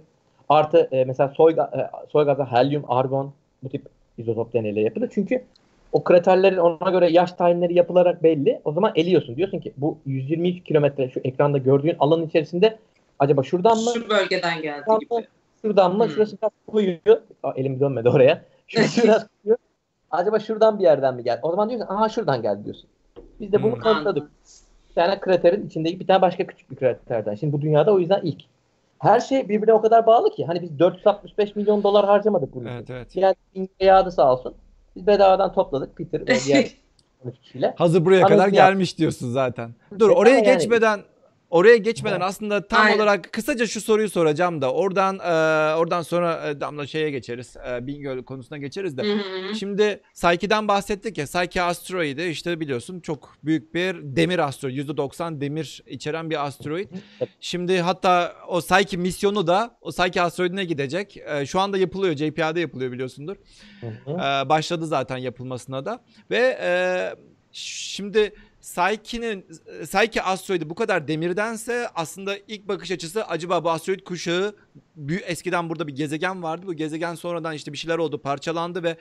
artı e, mesela soy, e, soy gazı, helyum, argon bu tip izotop deneyleri yapılır. Çünkü o kraterlerin ona göre yaş tayinleri yapılarak belli. O zaman eliyorsun. Diyorsun ki bu 122 kilometre şu ekranda gördüğün alanın içerisinde acaba şuradan mı?
Şu bölgeden geldi gibi.
mı? Şuradan mı?
Hmm.
Şurası biraz koyuyor. Aa, elim dönmedi oraya. Şurası biraz koyuyor. Acaba şuradan bir yerden mi geldi? O zaman diyorsun aha şuradan geldi diyorsun. Biz de bunu
Hmm.
kanıtladık. Bir tane kraterin içindeki bir tane başka küçük bir kraterden. Şimdi bu dünyada o yüzden ilk. Her şey birbirine o kadar bağlı ki. Hani biz 465 milyon dolar harcamadık için.
Evet evet.
Yani İngiltere yağdı sağ olsun. Biz bedavadan topladık Peter ve diğer 13 kişiyle.
Hazır buraya
Anladın
kadar
ya.
gelmiş diyorsun zaten. Dur oraya
yani-
geçmeden oraya geçmeden aslında tam
Aynen.
olarak kısaca şu soruyu soracağım da oradan e, oradan sonra e, Damla şeye geçeriz. E, Bingöl konusuna geçeriz de.
Hı hı.
Şimdi Psyche'den bahsettik ya. Psyche asteroidi işte biliyorsun çok büyük bir demir asteroid. %90 demir içeren bir asteroid. Şimdi hatta o Psyche misyonu da o Psyche asteroidine gidecek. E, şu anda yapılıyor. JPL'de yapılıyor biliyorsundur.
Hı hı.
Ee, başladı zaten yapılmasına da ve e, şimdi Psyche'nin Psyche asteroidi bu kadar demirdense aslında ilk bakış açısı acaba bu asteroid kuşağı eskiden burada bir gezegen vardı. Bu gezegen sonradan işte bir şeyler oldu, parçalandı ve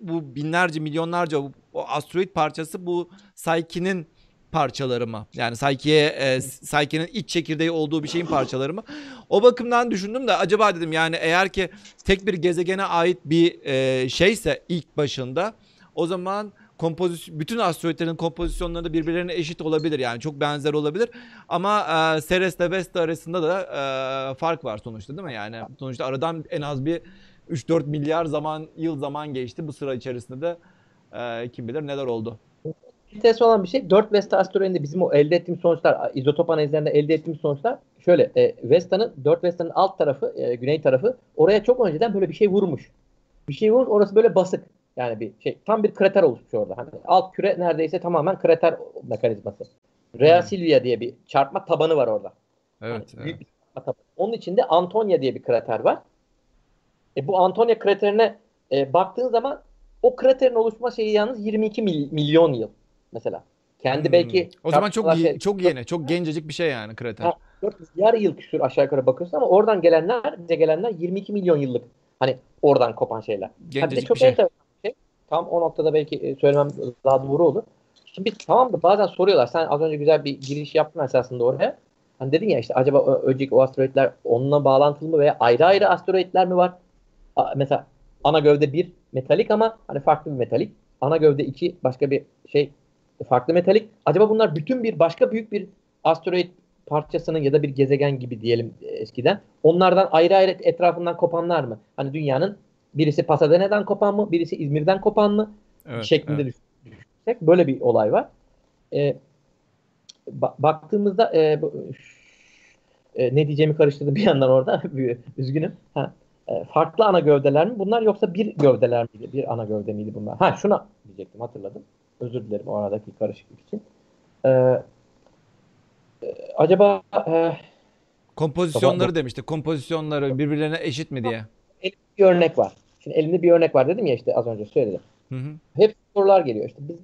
bu binlerce, milyonlarca bu- o asteroid parçası bu Psyche'nin parçaları mı? Yani Psyche'ye e, Psyche'nin iç çekirdeği olduğu bir şeyin parçaları mı? O bakımdan düşündüm de acaba dedim yani eğer ki tek bir gezegene ait bir e, şeyse ilk başında o zaman kompozisyon bütün asteroidlerin kompozisyonları birbirlerine eşit olabilir yani çok benzer olabilir ama e, Ceres ile Vesta arasında da e, fark var sonuçta değil mi yani sonuçta aradan en az bir 3-4 milyar zaman yıl zaman geçti bu sıra içerisinde de e, kim bilir neler oldu.
enteresan olan bir şey 4 Vesta asteroidinde bizim o elde ettiğimiz sonuçlar izotop analizlerinde elde ettiğimiz sonuçlar şöyle e, Vesta'nın 4 Vesta'nın alt tarafı e, güney tarafı oraya çok önceden böyle bir şey vurmuş. Bir şey vurmuş orası böyle basık. Yani bir şey tam bir krater oluşmuş orada. Hani alt küre neredeyse tamamen krater mekanizması. Rea
Hmm.
Silvia diye bir çarpma tabanı var orada.
Evet.
Hani
evet.
tabanı. Onun içinde Antonia diye bir krater var. E, bu Antonia kraterine e, baktığın zaman o kraterin oluşma şeyi yalnız 22 mil- milyon yıl mesela. Kendi
Hmm.
belki
o zaman çok
şey-
çok yeni, çok gencecik bir şey yani krater.
Ha. 4 milyar yıl küsür aşağı yukarı bakıyorsun ama oradan gelenler, bize gelenler 22 milyon yıllık. Hani oradan kopan şeyler. Ha, bir de
Gencecik
çok
bir şey.
enteresan. Tam o noktada belki e, söylemem daha doğru olur. Şimdi tamam da bazen soruyorlar. Sen az önce güzel bir giriş yaptın esasında oraya. Hani dedin ya işte acaba önceki o asteroidler onunla bağlantılı mı veya ayrı ayrı asteroidler mi var? Mesela ana gövde bir metalik ama hani farklı bir metalik. Ana gövde iki başka bir şey farklı metalik. Acaba bunlar bütün bir başka büyük bir asteroid parçasının ya da bir gezegen gibi diyelim e, eskiden. Onlardan ayrı ayrı etrafından kopanlar mı? Hani dünyanın birisi Pasadena'dan kopan mı? Birisi İzmir'den kopan mı?
Evet,
şeklinde
evet.
düşünürsek böyle bir olay var. E, ba- baktığımızda e, bu- e, ne diyeceğimi karıştırdım bir yandan orada. Üzgünüm. Ha, e, farklı ana gövdeler mi bunlar yoksa bir gövdeler miydi? Bir ana gövde miydi bunlar? Ha şuna diyecektim hatırladım. Özür dilerim o aradaki karışıklık için. E, e, acaba e,
Kompozisyonları demişti. Kompozisyonları birbirlerine eşit mi diye.
Bir örnek var. Şimdi elimde bir örnek var dedim ya işte az önce söyledim.
Hı hı.
hep sorular geliyor işte biz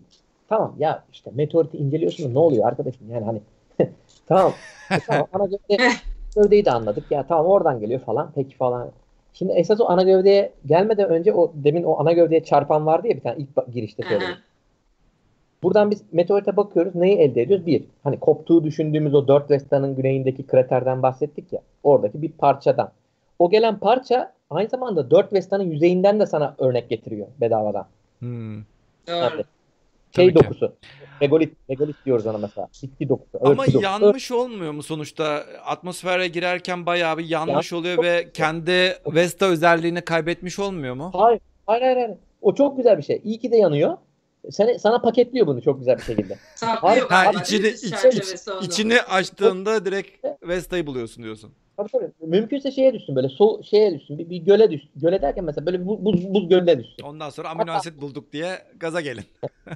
tamam ya işte meteoriti inceliyorsun da ne oluyor arkadaşım yani hani tamam e, tamam ana gövde, gövdeyi de anladık ya tamam oradan geliyor falan peki falan şimdi esas o ana gövdeye gelmeden önce o demin o ana gövdeye çarpan vardı ya bir tane ilk girişte söyledim. Buradan biz meteorite bakıyoruz neyi elde ediyoruz? Bir hani koptuğu düşündüğümüz o dört Vesta'nın güneyindeki kraterden bahsettik ya oradaki bir parçadan. O gelen parça aynı zamanda dört Vesta'nın yüzeyinden de sana örnek getiriyor bedavadan.
Hmm.
Doğru.
şey
Tabii ki.
dokusu. Regolit, regolit diyoruz ona mesela. Bitki dokusu.
Ama
örtü dokusu.
yanmış olmuyor mu sonuçta? Atmosfere girerken bayağı bir yanmış oluyor ve kendi Vesta özelliğini kaybetmiş olmuyor mu?
Hayır, hayır, hayır, hayır. O çok güzel bir şey. İyi ki de yanıyor. Sana, sana paketliyor bunu çok güzel bir şekilde.
Saklıyor
Ha,
içini- iç-
çerçevesi onu?
İçini açtığında direkt Vesta'yı buluyorsun diyorsun.
Tabii tabii. Mümkünse şeye düşsün böyle so şeye düşsün. Bir, bir göle düşsün. Göle derken mesela böyle bir bu- buz, buz gölüne düşsün.
Ondan sonra amino asit bulduk diye gaza gelin.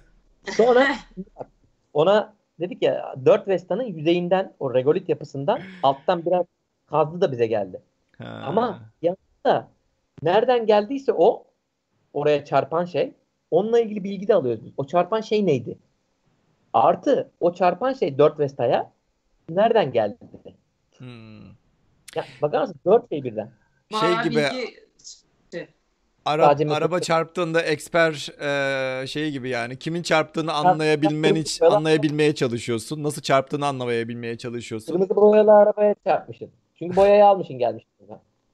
Sonra ona dedik ya 4 Vesta'nın yüzeyinden o regolit yapısından alttan biraz kazdı da bize geldi.
Ha.
Ama yanında nereden geldiyse o oraya çarpan şey onunla ilgili bilgi de alıyoruz biz. O çarpan şey neydi? Artı o çarpan şey 4 Vesta'ya nereden geldi?
Hmm.
Ya bakar mısın? 4 şey birden.
Şey gibi
bilgi-
Ara,
Sadece
araba çarptığında eksper e, şeyi gibi yani kimin çarptığını anlayabilmen için anlayabilmeye çalışıyorsun. Nasıl çarptığını anlayabilmeye çalışıyorsun.
Kırmızı boyalı arabaya çarpmışsın. Çünkü boyayı almışsın gelmişsin.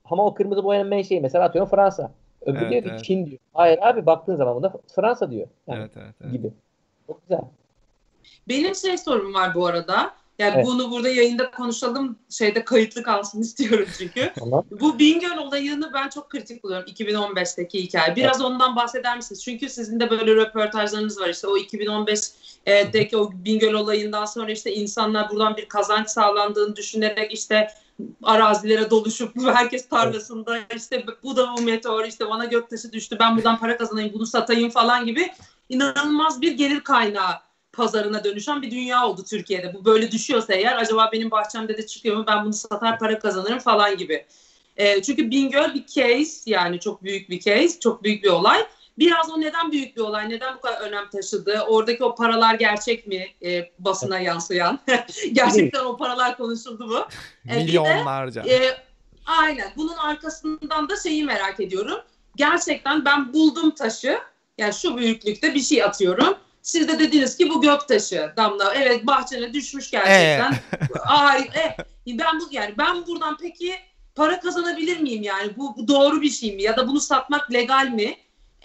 Ama o kırmızı boyanın menşei mesela atıyorum Fransa. Öbürü
Evet,
diyor ki
evet.
Çin diyor. Hayır abi baktığın zaman bunda Fransa diyor. Yani
Evet evet. evet.
gibi. Çok güzel.
Benim şey sorum var bu arada. Yani
Evet.
bunu burada yayında konuşalım. Şeyde kayıtlı kalsın istiyorum çünkü.
Tamam.
Bu Bingöl olayını ben çok kritik buluyorum 2015'teki hikaye. Biraz ondan bahseder misiniz? Çünkü sizin de böyle röportajlarınız var işte o 2015'deki o Bingöl olayından sonra işte insanlar buradan bir kazanç sağlandığını düşünerek işte arazilere doluşup herkes tarlasında işte bu da bu meteor işte bana göktaşı düştü ben buradan para kazanayım bunu satayım falan gibi inanılmaz bir gelir kaynağı pazarına dönüşen bir dünya oldu Türkiye'de. Bu böyle düşüyorsa eğer acaba benim bahçemde de çıkıyor mu ben bunu satar para kazanırım falan gibi. E, çünkü Bingöl bir case yani çok büyük bir case, çok büyük bir olay. Biraz o neden büyük bir olay, neden bu kadar önem taşıdı? Oradaki o paralar gerçek mi e, basına yansıyan? Gerçekten o paralar konuşuldu mu? E, bir de,
Milyonlarca.
e, aynen. Bunun arkasından da şeyi merak ediyorum. Gerçekten ben buldum taşı. Yani şu büyüklükte bir şey atıyorum. Siz de dediniz ki bu gök taşı Damla. Evet bahçene düşmüş gerçekten. Ay, e, ben bu yani ben buradan peki para kazanabilir miyim yani? Bu, bu doğru bir şey mi? Ya da bunu satmak legal mi?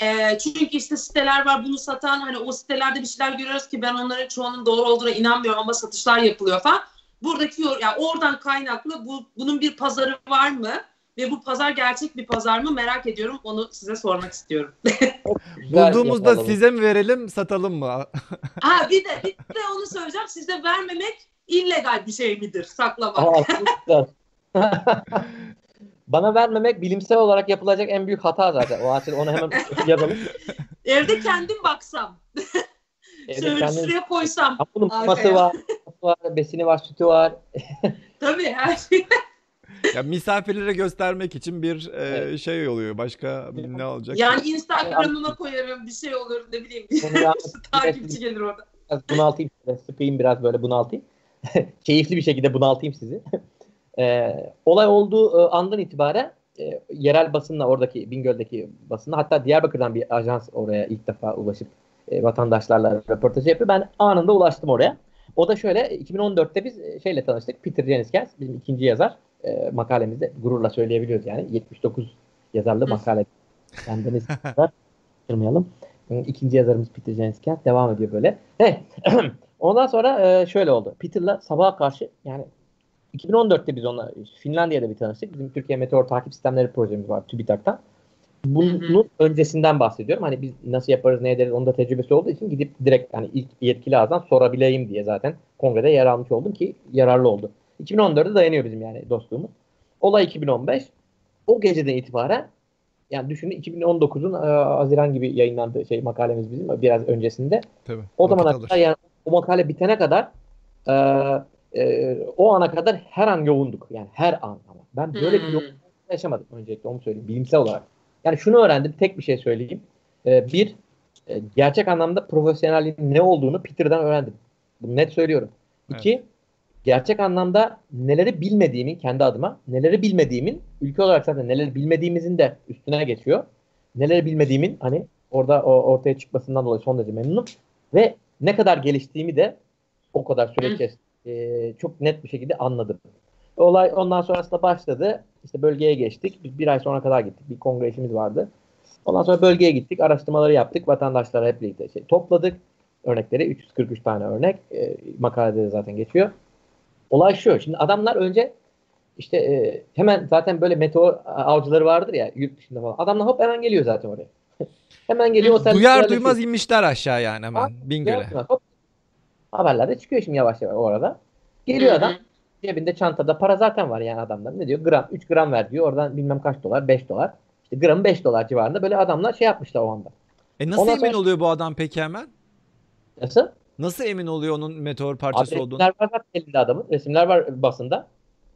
E, çünkü işte siteler var bunu satan hani o sitelerde bir şeyler görüyoruz ki ben onların çoğunun doğru olduğuna inanmıyorum ama satışlar yapılıyor falan. Buradaki yani oradan kaynaklı bu, bunun bir pazarı var mı? Ve bu pazar gerçek bir pazar mı merak ediyorum. Onu size sormak istiyorum.
Bulduğumuzda
yapalım.
size mi verelim satalım mı?
ha bir de bir de onu söyleyeceğim. Size vermemek illegal bir şey midir? Saklamak.
Bana vermemek bilimsel olarak yapılacak en büyük hata zaten. O açıdan onu hemen yazalım.
Evde kendim baksam.
Evde
Şöyle şuraya koysam.
Bunun maması var, var, besini var, sütü var.
Tabii her şey.
ya misafirlere göstermek için bir e,
Evet.
şey oluyor. Başka ne olacak?
Yani Instagram'ıma koyarım bir şey olur ne bileyim. Takipçi gelir orada.
biraz bunaltayım size. Sıkayım biraz böyle bunaltayım. Keyifli bir şekilde bunaltayım sizi. Ee, olay olduğu e, andan itibaren e, yerel basınla oradaki Bingöl'deki basınla hatta Diyarbakır'dan bir ajans oraya ilk defa ulaşıp e, vatandaşlarla röportaj yapıyor. Ben anında ulaştım oraya. O da şöyle 2014'te biz e, şeyle tanıştık. Peter Jeniskens bizim ikinci yazar. E, makalemizde gururla söyleyebiliyoruz yani. 79 yazarlı makale. Yazar. Kırmayalım. İkinci yazarımız Peter Jeniskens devam ediyor böyle. Ondan sonra e, şöyle oldu. Peter'la sabaha karşı yani 2014'te biz onunla Finlandiya'da bir tanıştık. Bizim Türkiye Meteor Takip Sistemleri projemiz var TÜBİTAK'tan. Bunun
Hı hı.
öncesinden bahsediyorum. Hani biz nasıl yaparız, ne ederiz onun da tecrübesi olduğu için gidip direkt hani ilk yetkili ağızdan sorabileyim diye zaten kongrede yer almış oldum ki yararlı oldu. 2014'e dayanıyor bizim yani dostluğumuz. Olay 2015. O geceden itibaren yani düşünün 2019'un e, Haziran gibi yayınlandığı şey makalemiz bizim biraz öncesinde.
Tabii.
O zamana kadar yani o makale bitene kadar e, e, o ana kadar her an yoğunduk. Yani her an ama. Ben böyle bir
Hmm.
yoğunluk yaşamadım öncelikle onu söyleyeyim bilimsel olarak. Yani şunu öğrendim tek bir şey söyleyeyim. E, bir e, gerçek anlamda profesyonelliğin ne olduğunu Peter'dan öğrendim. Bunu net söylüyorum. İki gerçek anlamda neleri bilmediğimin kendi adıma neleri bilmediğimin ülke olarak zaten neleri bilmediğimizin de üstüne geçiyor. Neleri bilmediğimin hani orada o ortaya çıkmasından dolayı son derece memnunum. Ve ne kadar geliştiğimi de o kadar süre
Hı.
içerisinde e, çok net bir şekilde anladım. Olay ondan sonrasında başladı. İşte bölgeye geçtik. Biz bir ay sonra kadar gittik. Bir kongre işimiz vardı. Ondan sonra bölgeye gittik. Araştırmaları yaptık. Vatandaşlara hep birlikte şey topladık. Örnekleri 343 tane örnek. E, makalede de zaten geçiyor. Olay şu. Şimdi adamlar önce işte e, hemen zaten böyle meteor avcıları vardır ya yurt dışında falan. Adamlar hop hemen geliyor zaten oraya. hemen geliyor otel.
Duyar duymaz inmişler aşağı yani hemen
Aa,
Bingöl'e.
Hop. Haberlerde çıkıyor şimdi yavaş yavaş o arada. Geliyor adam. cebinde çantada para zaten var yani adamlar. Ne diyor? Gram 3 gram ver diyor. Oradan bilmem kaç dolar 5 dolar. İşte gramı 5 dolar civarında böyle adamlar şey yapmışlar o anda.
E nasıl
Ondan
emin
sonra-
oluyor bu adam peki hemen?
Nasıl?
Nasıl emin oluyor onun meteor
Abi
parçası olduğunu?
resimler var zaten elinde adamın. Resimler var basında.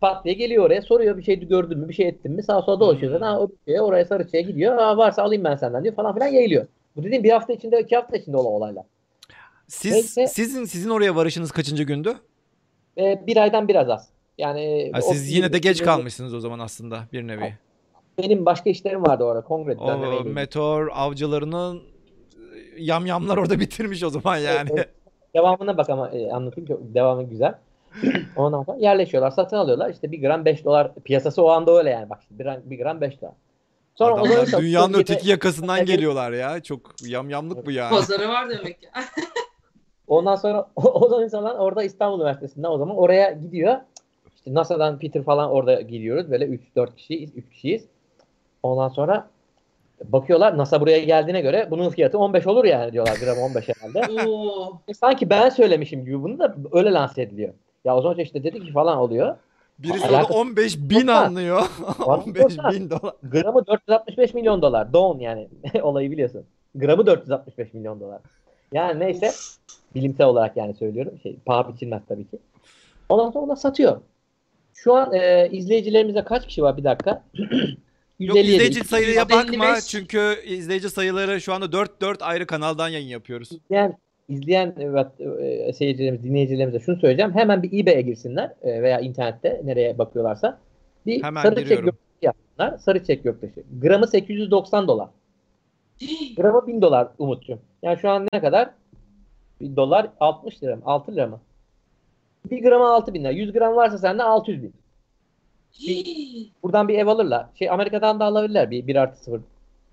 Pat diye geliyor oraya soruyor bir şey gördün mü bir şey ettin mi sağa sola dolaşıyor
Hmm.
zaten ha, o bir şeye, oraya sarıçaya gidiyor ha, varsa alayım ben senden diyor falan filan yayılıyor. Bu dediğim bir hafta içinde iki hafta içinde olan olaylar.
Siz
Neyse.
sizin sizin oraya varışınız kaçıncı gündü?
Ee, bir aydan biraz az. Yani
Ha, siz yine de geç kalmışsınız o zaman aslında bir nevi.
Benim başka işlerim vardı orada kongre
O meteor avcılarının yamyamlar orada bitirmiş o zaman yani.
Evet, Devamına bak ama e, anlatayım çok devamı güzel. Ondan sonra yerleşiyorlar, satın alıyorlar. İşte bir gram 5 dolar piyasası o anda öyle yani. Bak şimdi bir gram, bir gram 5 dolar. Sonra o
Adamlar
zaman-
dünyanın öteki yakasından
Evet.
geliyorlar ya. Çok yamyamlık bu yani.
Pazarı var demek ki.
Ondan sonra o zaman insanlar orada İstanbul Üniversitesi'nde o zaman oraya gidiyor. İşte NASA'dan Peter falan orada gidiyoruz. Böyle 3-4 kişiyiz, 3 kişiyiz. Ondan sonra bakıyorlar NASA buraya geldiğine göre bunun fiyatı 15 olur yani diyorlar gram 15 herhalde.
Oo.
E, Sanki ben söylemişim gibi bunu da öyle lanse ediliyor. Ya o zaman işte dedik ki falan oluyor.
Birisi
Alakası-
orada 15 bin anlıyor.
Var mı?
15
Yok lan.
bin dolar.
Gramı 465 milyon dolar. Don yani. Olayı biliyorsun. Gramı 465 milyon dolar. Yani neyse bilimsel olarak yani söylüyorum. Şey, paha biçilmez tabii ki. Ondan sonra ona satıyor. Şu an e, izleyicilerimizde kaç kişi var? Bir dakika.
Yok
157.
izleyici sayıya
155.
bakma çünkü izleyici sayıları şu anda 4-4 ayrı kanaldan yayın yapıyoruz.
İzleyen, izleyen evet, e, seyircilerimiz, dinleyicilerimize şunu söyleyeceğim. Hemen bir eBay'e girsinler e, veya internette nereye bakıyorlarsa. Bir
Hemen
sarı çek
giriyorum.
göktaşı yapsınlar. Sarı çek göktaşı. Gramı 890 dolar. Gramı 1000 dolar Umut'cum. Yani şu an ne kadar? 1 dolar 60 lira mı? 6 lira mı? 1 grama 6 bin lira. 100 gram varsa sende 600 bin. Buradan bir ev alırlar. Şey Amerika'dan da alabilirler. Bir 1 artı 0.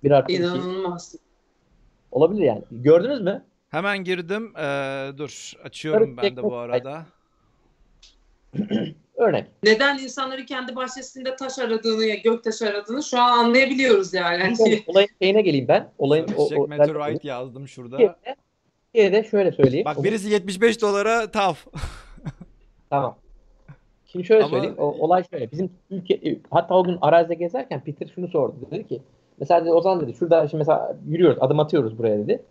1 artı 2.
İnanılmaz.
Olabilir yani. Gördünüz mü?
Hemen girdim. Ee, dur açıyorum
Sarı
ben de bu arada.
Örnek.
Neden insanları kendi bahçesinde taş aradığını ya göktaş aradığını şu an anlayabiliyoruz yani.
Olayın şeyine geleyim ben. Olayın o, o,
Meteorite yazdım şurada.
Türkiye'de, Türkiye'de şöyle söyleyeyim.
Bak birisi 75 dolara taf.
Tamam. Şimdi şöyle
Ama-
söyleyeyim. O, olay şöyle. Bizim ülke e, hatta o gün arazide gezerken Peter şunu sordu. Dedi ki mesela dedi, Ozan dedi şurada şimdi mesela yürüyoruz adım atıyoruz buraya dedi.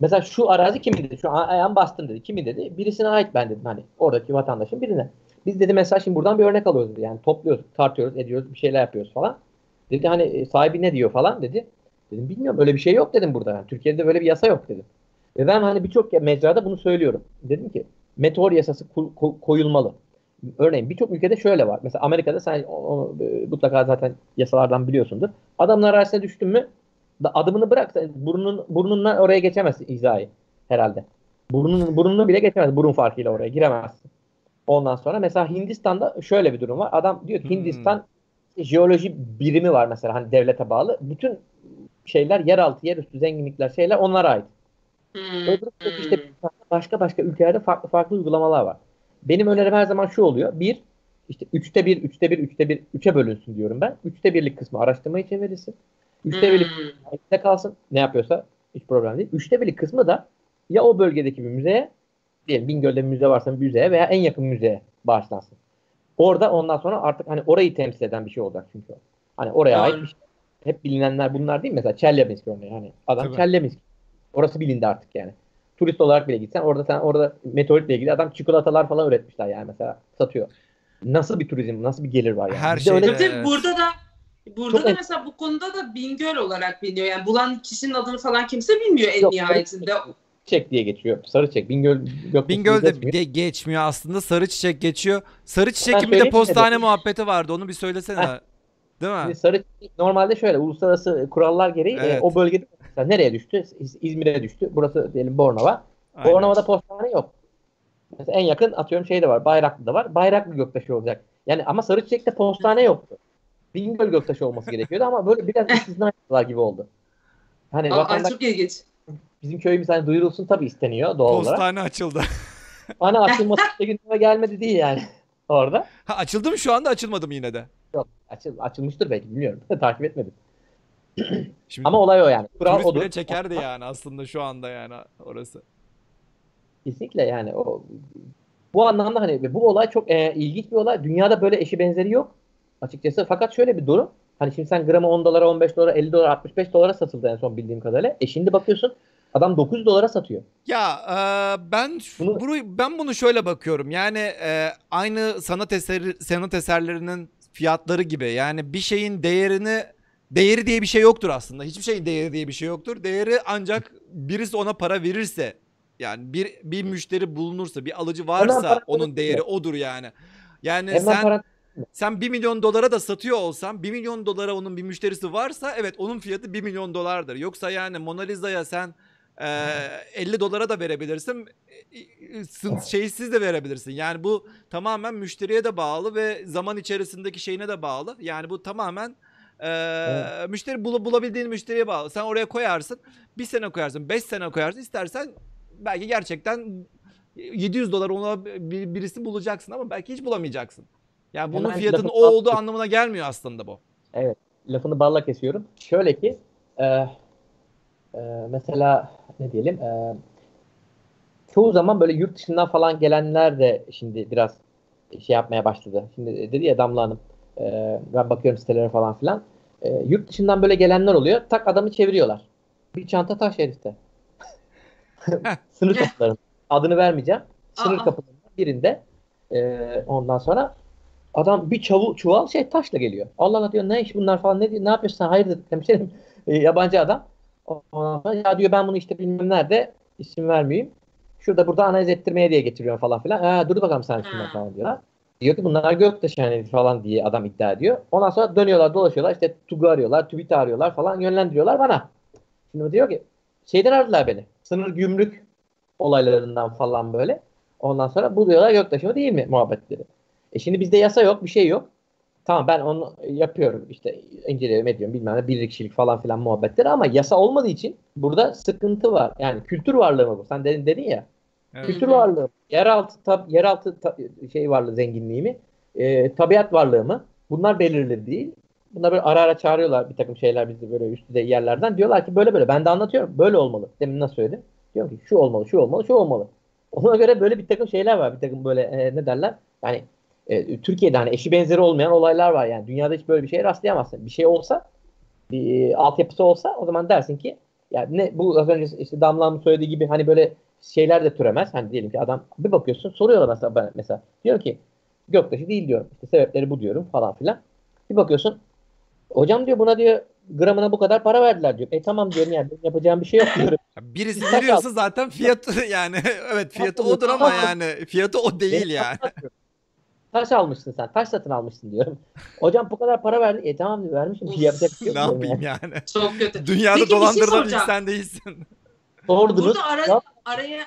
Mesela şu arazi kimin dedi. Şu ayağım bastım dedi. Kimin dedi. Birisine ait ben dedim hani oradaki vatandaşın birine. Biz dedi mesela şimdi buradan bir örnek alıyoruz dedi. Yani topluyoruz, tartıyoruz, ediyoruz, bir şeyler yapıyoruz falan. Dedi hani e, sahibi ne diyor falan dedi. Dedim bilmiyorum öyle bir şey yok dedim burada. Yani Türkiye'de böyle bir yasa yok dedim. Ve ben hani birçok mecrada bunu söylüyorum. Dedim ki meteor yasası ko- ko- koyulmalı. Örneğin birçok ülkede şöyle var. Mesela Amerika'da sen onu e, mutlaka zaten yasalardan biliyorsundur. Adamın arasına düştün mü da adımını bırak burnun burnunla oraya geçemezsin izahı herhalde. Burnun burnunu bile geçemez burun farkıyla oraya giremezsin. Ondan sonra mesela Hindistan'da şöyle bir durum var. Adam diyor ki
Hmm.
Hindistan jeoloji birimi var mesela hani devlete bağlı. Bütün şeyler yeraltı, yerüstü zenginlikler şeyler onlara ait.
Hmm,
Öbür işte
hmm.
başka başka ülkelerde farklı farklı uygulamalar var. Benim önerim her zaman şu oluyor. Bir, işte üçte bir, üçte bir, üçte bir, üçe bölünsün diyorum ben. Üçte birlik kısmı araştırma için verilsin. Üçte birlik
Hmm.
Sahipte kalsın. Ne yapıyorsa hiç problem değil. Üçte birlik kısmı da ya o bölgedeki bir müzeye diyelim Bingöl'de bir müze varsa bir müzeye veya en yakın müzeye bağışlansın. Orada ondan sonra artık hani orayı temsil eden bir şey olacak çünkü. Hani oraya
Doğru.
ait bir şey. Hep bilinenler bunlar değil mi? Mesela Çerleminsk örneği. Hani adam. Çerleminsk. Orası bilindi artık yani. Turist olarak bile gitsen orada sen orada meteoritle ilgili adam çikolatalar falan üretmişler yani mesela satıyor. Nasıl bir turizm, nasıl bir gelir var yani.
Her
Bizde öyle
Tabii
Evet.
burada da burada
Çok
da mesela bu konuda da Bingöl olarak biliniyor. Yani bulan kişinin adını falan kimse bilmiyor en
Yok,
nihayetinde.
çek diye geçiyor. Sarı çek. Bingöl
Bingöl'de
geçmiyor.
de geçmiyor aslında. Sarı çiçek geçiyor. Sarı çiçek gibi bir de
mi
postane
dedim?
muhabbeti vardı. Onu bir söylesene. Değil mi?
Şimdi sarı normalde şöyle uluslararası kurallar gereği e,
Evet.
o bölgede mesela nereye düştü? İz- İzmir'e düştü. Burası diyelim Bornova.
Aynen.
Bornova'da postane yok. Mesela en yakın atıyorum şeyde var. Bayraklı'da var. Bayraklı Göktaşı olacak. Yani ama Sarıçiçek'te postane yoktu. Bingöl Göktaşı olması gerekiyordu ama böyle biraz istisna yaptılar gibi oldu. Hani
Aa,
vatandaş
çok ilginç.
bizim köyümüz hani duyurulsun tabii isteniyor doğal olarak.
Postane açıldı.
Hani açılması gündeme gelmedi değil yani orada.
ha, açıldı mı şu anda açılmadı mı yine de?
Yok açıl, açılmıştır belki bilmiyorum. Takip etmedim.
Şimdi
Ama olay o yani. Kural
turist
odur.
bile çekerdi yani aslında şu anda yani orası.
Kesinlikle yani o Bu anlamda hani bu olay çok e, ilginç bir olay. Dünyada böyle eşi benzeri yok açıkçası. Fakat şöyle bir durum. Hani şimdi sen gramı 10 dolara, 15 dolara, 50 dolara, 65 dolara satıldı en son bildiğim kadarıyla. E şimdi bakıyorsun adam 9 dolara satıyor.
Ya e, ben
Bunu-
bunu ben bunu şöyle bakıyorum. Yani e, aynı sanat eseri sanat eserlerinin fiyatları gibi. Yani bir şeyin değerini değeri diye bir şey yoktur aslında. Hiçbir şeyin değeri diye bir şey yoktur. Değeri ancak birisi ona para verirse yani bir bir müşteri bulunursa, bir alıcı varsa onun değeri odur yani. Yani
Hemen
sen
para
sen 1 milyon dolara da satıyor olsan 1 milyon dolara onun bir müşterisi varsa evet onun fiyatı 1 milyon dolardır. Yoksa yani Mona Lisa'ya sen e, 50 dolara da verebilirsin. e, e, Şeysiz de verebilirsin. Yani bu tamamen müşteriye de bağlı ve zaman içerisindeki şeyine de bağlı. Yani bu tamamen e, müşteri bul- bulabildiğin müşteriye bağlı. Sen oraya koyarsın. Bir sene koyarsın, 5 sene koyarsın. İstersen belki gerçekten 700 dolar ona bir- birisi bulacaksın ama belki hiç bulamayacaksın. Yani bunun
Hemen
fiyatının o olduğu anlamına gelmiyor aslında bu.
lafını balla kesiyorum. Şöyle ki e, e, mesela ne diyelim e, çoğu zaman böyle yurt dışından falan gelenler de şimdi biraz şey yapmaya başladı. Şimdi dedi ya Damla Hanım e, ben bakıyorum sitelere falan filan. E, yurt dışından böyle gelenler oluyor. Tak adamı çeviriyorlar. Bir çanta taş herifte. Sınır kapılarında. Adını vermeyeceğim. Sınır
Aa.
kapılarından birinde e, ondan sonra Adam bir çavu, çuval şey taşla geliyor. Allah Allah diyor ne iş bunlar falan ne ne yapıyorsun sen hayırdır hemşerim e, yabancı adam. Ondan sonra ya diyor ben bunu işte bilmem nerede isim vermeyeyim. Şurada burada analiz ettirmeye diye getiriyorum falan filan. Ha, dur bakalım sen
Ha.
falan diyorlar. Diyor ki bunlar göktaşı yani falan diye adam iddia ediyor. Ondan sonra dönüyorlar dolaşıyorlar işte TUG'u arıyorlar, TÜBİT'i arıyorlar falan yönlendiriyorlar bana. Şimdi diyor ki şeyden aradılar beni. Sınır gümrük olaylarından falan böyle. Ondan sonra bu diyorlar göktaşı mı değil mi muhabbetleri. E şimdi bizde yasa yok, bir şey yok. Tamam ben onu yapıyorum işte inceliyorum ediyorum bilmem ne bir kişilik falan filan muhabbetleri ama yasa olmadığı için burada sıkıntı var. Yani kültür varlığı mı bu? Sen dedin, dedin ya.
Evet.
Kültür varlığı, yeraltı tab yeraltı ta- şey varlığı zenginliği mi? E, tabiat varlığı mı? Bunlar belirli değil. Bunlar böyle ara ara çağırıyorlar bir takım şeyler bizi böyle üst düzey yerlerden. Diyorlar ki böyle böyle. Ben de anlatıyorum. Böyle olmalı. Demin nasıl söyledim? Diyorum ki şu olmalı, şu olmalı, şu olmalı. Ona göre böyle bir takım şeyler var. Bir takım böyle e, ne derler? Yani e, Türkiye'de hani eşi benzeri olmayan olaylar var yani. Dünyada hiç böyle bir şeye rastlayamazsın. Bir şey olsa, bir e, altyapısı olsa o zaman dersin ki ya ne bu az önce işte Damla'nın söylediği gibi hani böyle şeyler de türemez. Hani diyelim ki adam bir bakıyorsun soruyorlar mesela ben mesela diyor ki göktaşı değil diyorum. İşte sebepleri bu diyorum falan filan. Bir bakıyorsun hocam diyor buna diyor gramına bu kadar para verdiler diyor. E tamam diyorum yani yapacağım bir şey yok diyorum.
Birisi veriyorsa zaten fiyatı yani evet fiyatı odur ama yani fiyatı o değil yani.
Taş almışsın sen. Taş satın almışsın diyorum. Hocam bu kadar para verdi. E tamam diyor vermişim. Bir şey yapacak bir şey
ne
yok
yapayım
yani.
yani?
Çok kötü.
Dünyada
Peki bir şey
dolandırılan
soracağım.
sen değilsin.
Sordunuz.
Burada ara,
Ya-
araya